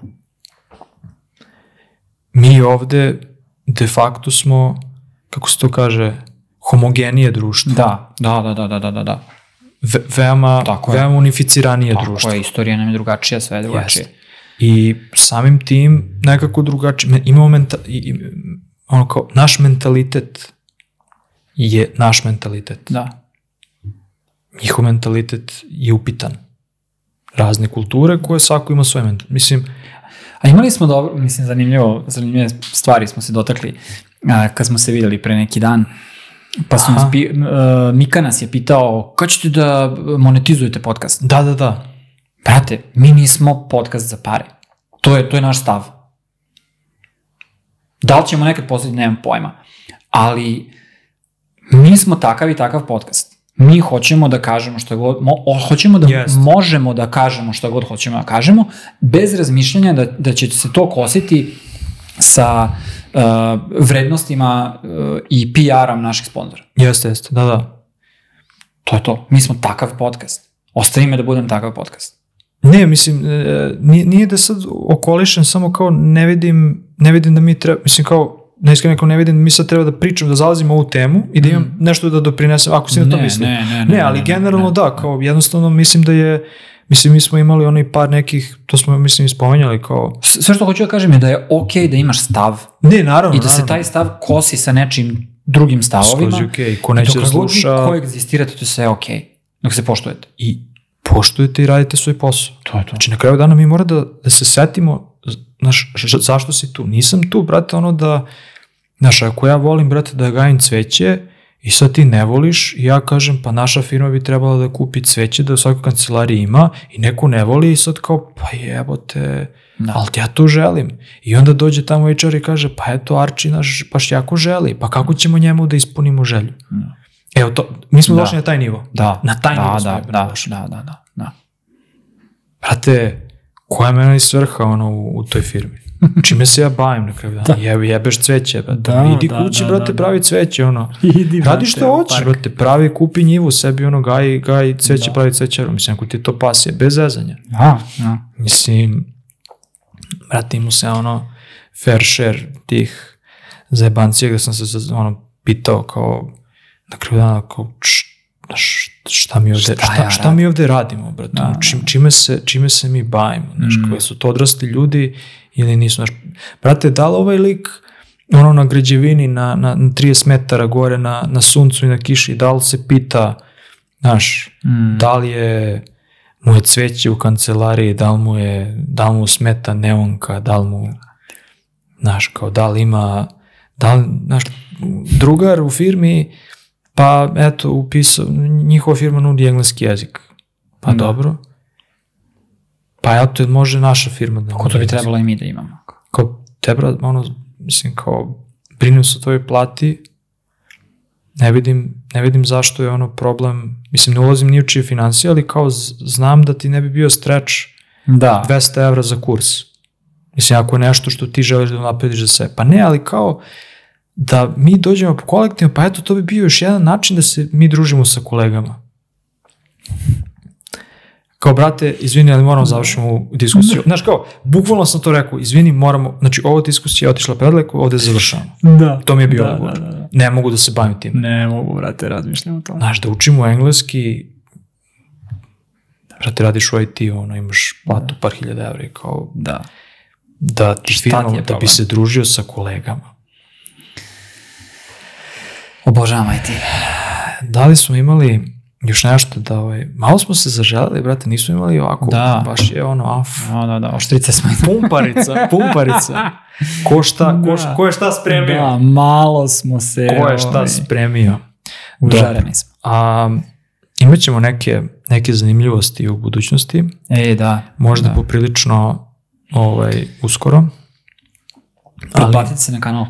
mi ovde de facto smo, kako se to kaže, homogenije društvo. Da, da, da, da, da, da, da, da. Veoma, Tako je. veoma unificiranije Tako društvo. je, istorija nam je drugačija, sve je drugačije. Jeste. I samim tim nekako drugačije, imamo menta, ono kao, naš mentalitet je naš mentalitet. Da. Njihov mentalitet je upitan. Razne kulture koje svako ima svoj mentalitet. Mislim, A imali smo dobro, mislim, zanimljivo, zanimljive stvari smo se dotakli a, kad smo se videli pre neki dan. Pa su nas pi, a, Mika nas je pitao, kad ćete da monetizujete podcast? da, da, da. Brate, mi nismo podcast za pare. To je, to je naš stav. Da li ćemo nekad postaviti, nemam pojma. Ali mi smo takav i takav podcast. Mi hoćemo da kažemo što god, mo, hoćemo da Jest. možemo da kažemo što god hoćemo da kažemo, bez razmišljanja da, da će se to kositi sa uh, vrednostima uh, i PR-om naših sponzora. Jeste, jeste, da, da. To je to. Mi smo takav podcast. Ostavi me da budem takav podcast. Ne, mislim, e, nije, nije da sad okolišem, samo kao ne vidim, ne vidim da mi treba, mislim kao, neiskreno kao ne vidim da mi sad treba da pričam, da zalazimo u ovu temu i da imam nešto da doprinesem, ako si na to Ne, mislim. ne, ne, ne, ne, ali ne, ne, generalno ne. da, kao jednostavno mislim da je, mislim mi smo imali onaj par nekih, to smo mislim ispomenjali kao, Sve što hoću da kažem je da je okej da imaš stav ne, naravno, i da se naravno. taj stav kosi sa nečim drugim stavovima. Skroz je okej, ko I neće da dok god vi sluša koegzistirate, to je sve okej. Dok se poštujete. i poštujete i radite svoj posao. To je to. Znači, na kraju dana mi mora da, da se setimo, znaš, zašto si tu? Nisam tu, brate, ono da, znaš, ako ja volim, brate, da gajim cveće i sad ti ne voliš i ja kažem, pa naša firma bi trebala da kupi cveće da u svakoj kancelariji ima i neko ne voli i sad kao, pa jebote, Da. ali ja to želim. I onda dođe tamo HR i kaže, pa eto, Arči naš baš jako želi, pa kako ćemo njemu da ispunimo želju? Da. Evo to, mi smo Da. došli na taj nivo. Da. Na taj da, nivo smo da, da, došli. da, da, da, da. Brate, koja je meni svrha ono, u, u toj firmi? Čime se ja bavim na kraju dana? Da. Jebe, jebeš cveće, brate. Da, Idi da, kući, da, brate, da, pravi cveće, ono. Idi, Radi što hoćeš, brate, pravi, kupi njivu sebi, ono, gaj, gaj cveće, Da. pravi cvećaru. Mislim, ako ti to pasije, bez zezanja. Da, da. Mislim, brate, imao se ono fair share tih zajebancija gde sam se ono, pitao kao, na kraju dana, kao, šta mi ovde, Šta šta, ja šta, mi ovde radimo, brate, Da, ono, da. čim, čime, se, čime se mi bavimo, znaš, Mm. su to odrasli ljudi ili nisu, znaš, brate, da li ovaj lik ono na građevini na, na, na 30 metara gore na, na suncu i na kiši, da li se pita, znaš, Mm. da li je mu je cveće u kancelariji, da li mu je, da li mu smeta neonka, da li mu, znaš, kao da li ima, da li, znaš, drugar u firmi, pa eto, upisao, njihova firma nudi engleski jezik. Pa Da. dobro. Pa eto, može naša firma da Ko to bi trebalo i mi da imamo. Kao, tebra, ono, mislim, kao, brinem se o tvojoj plati, ne vidim, ne vidim zašto je ono problem, mislim, ne ulazim ni u čije financije, ali kao znam da ti ne bi bio stretch Da. 200 evra za kurs. Mislim, ako je nešto što ti želiš da naprediš za sebe. Pa ne, ali kao da mi dođemo po kolektivno, pa eto, to bi bio još jedan način da se mi družimo sa kolegama. Kao, brate, izvini, ali moramo završiti ovu diskusiju. Znaš, kao, bukvalno sam to rekao, izvini, moramo, znači, ova diskusija je otišla predaleko, ovde završavamo. Da. To mi je bio Da, odgovor. da, da, da. Ne mogu da se bavim tim. Ne mogu, brate, razmišljam o tome. Znaš, da učimo engleski, brate, radiš u IT, ono, imaš platu par hiljada evra i kao, Da. da ti je da bi se družio sa kolegama. Obožavam IT. Da li smo imali još nešto da, ovaj, malo smo se zaželeli, brate, nismo imali ovako, Da. baš je ono, af, Da, da, da, oštrice smo pumparica, pumparica. Ko šta, ko, šta, ko je šta spremio? Da, malo smo se... Ko je šta ovaj, spremio? Užareni smo. A, imat ćemo neke, neke zanimljivosti u budućnosti, E, da. možda da. poprilično ovaj, uskoro. Pretplatite se na kanal,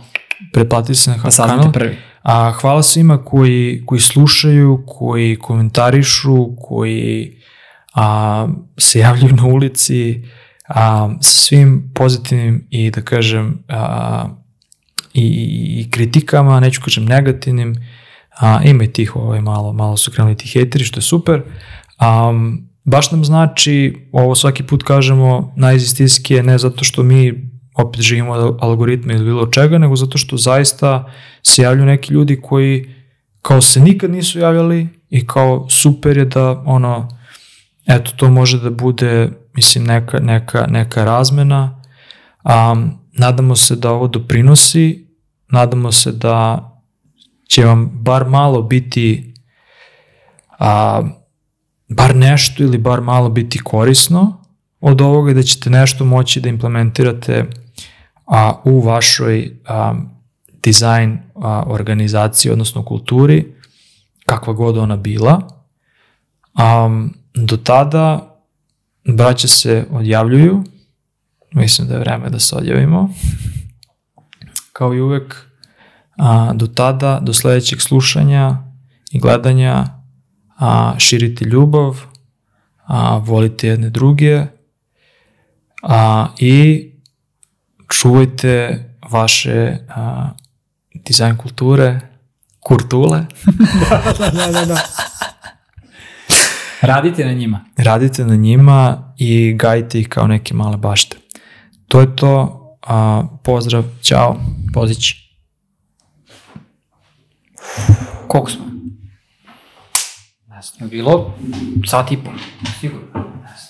pretplatite se na pa kanal. saznate prvi. A hvala svima koji, koji slušaju, koji komentarišu, koji a, se javljaju na ulici, a, sa svim pozitivnim i da kažem a, i, i, kritikama, neću kažem negativnim, a, ima i tih ovaj, malo, malo su krenuli ti hejteri, što je super. A, baš nam znači, ovo svaki put kažemo najizistinskije, ne zato što mi opet živimo od algoritma ili bilo čega, nego zato što zaista se javljaju neki ljudi koji kao se nikad nisu javljali i kao super je da ono, eto to može da bude mislim neka, neka, neka razmena. Um, nadamo se da ovo doprinosi, nadamo se da će vam bar malo biti a, bar nešto ili bar malo biti korisno od ovoga i da ćete nešto moći da implementirate a, u vašoj a, dizajn a, organizaciji, odnosno kulturi, kakva god ona bila. Um, do tada braća se odjavljuju, mislim da je vreme da se odjavimo, kao i uvek, a, do tada, do sledećeg slušanja i gledanja, a, širite ljubav, a, volite jedne druge a, i čuvajte vaše a, dizajn kulture, kurtule, da, da, da. Radite na njima. radite na njima i gajite ih kao neke male bašte. To je to, a, pozdrav, ćao, pozić. Koliko smo? Ne znam, bilo sat i po. Sigurno. Ne znam. Sigurno.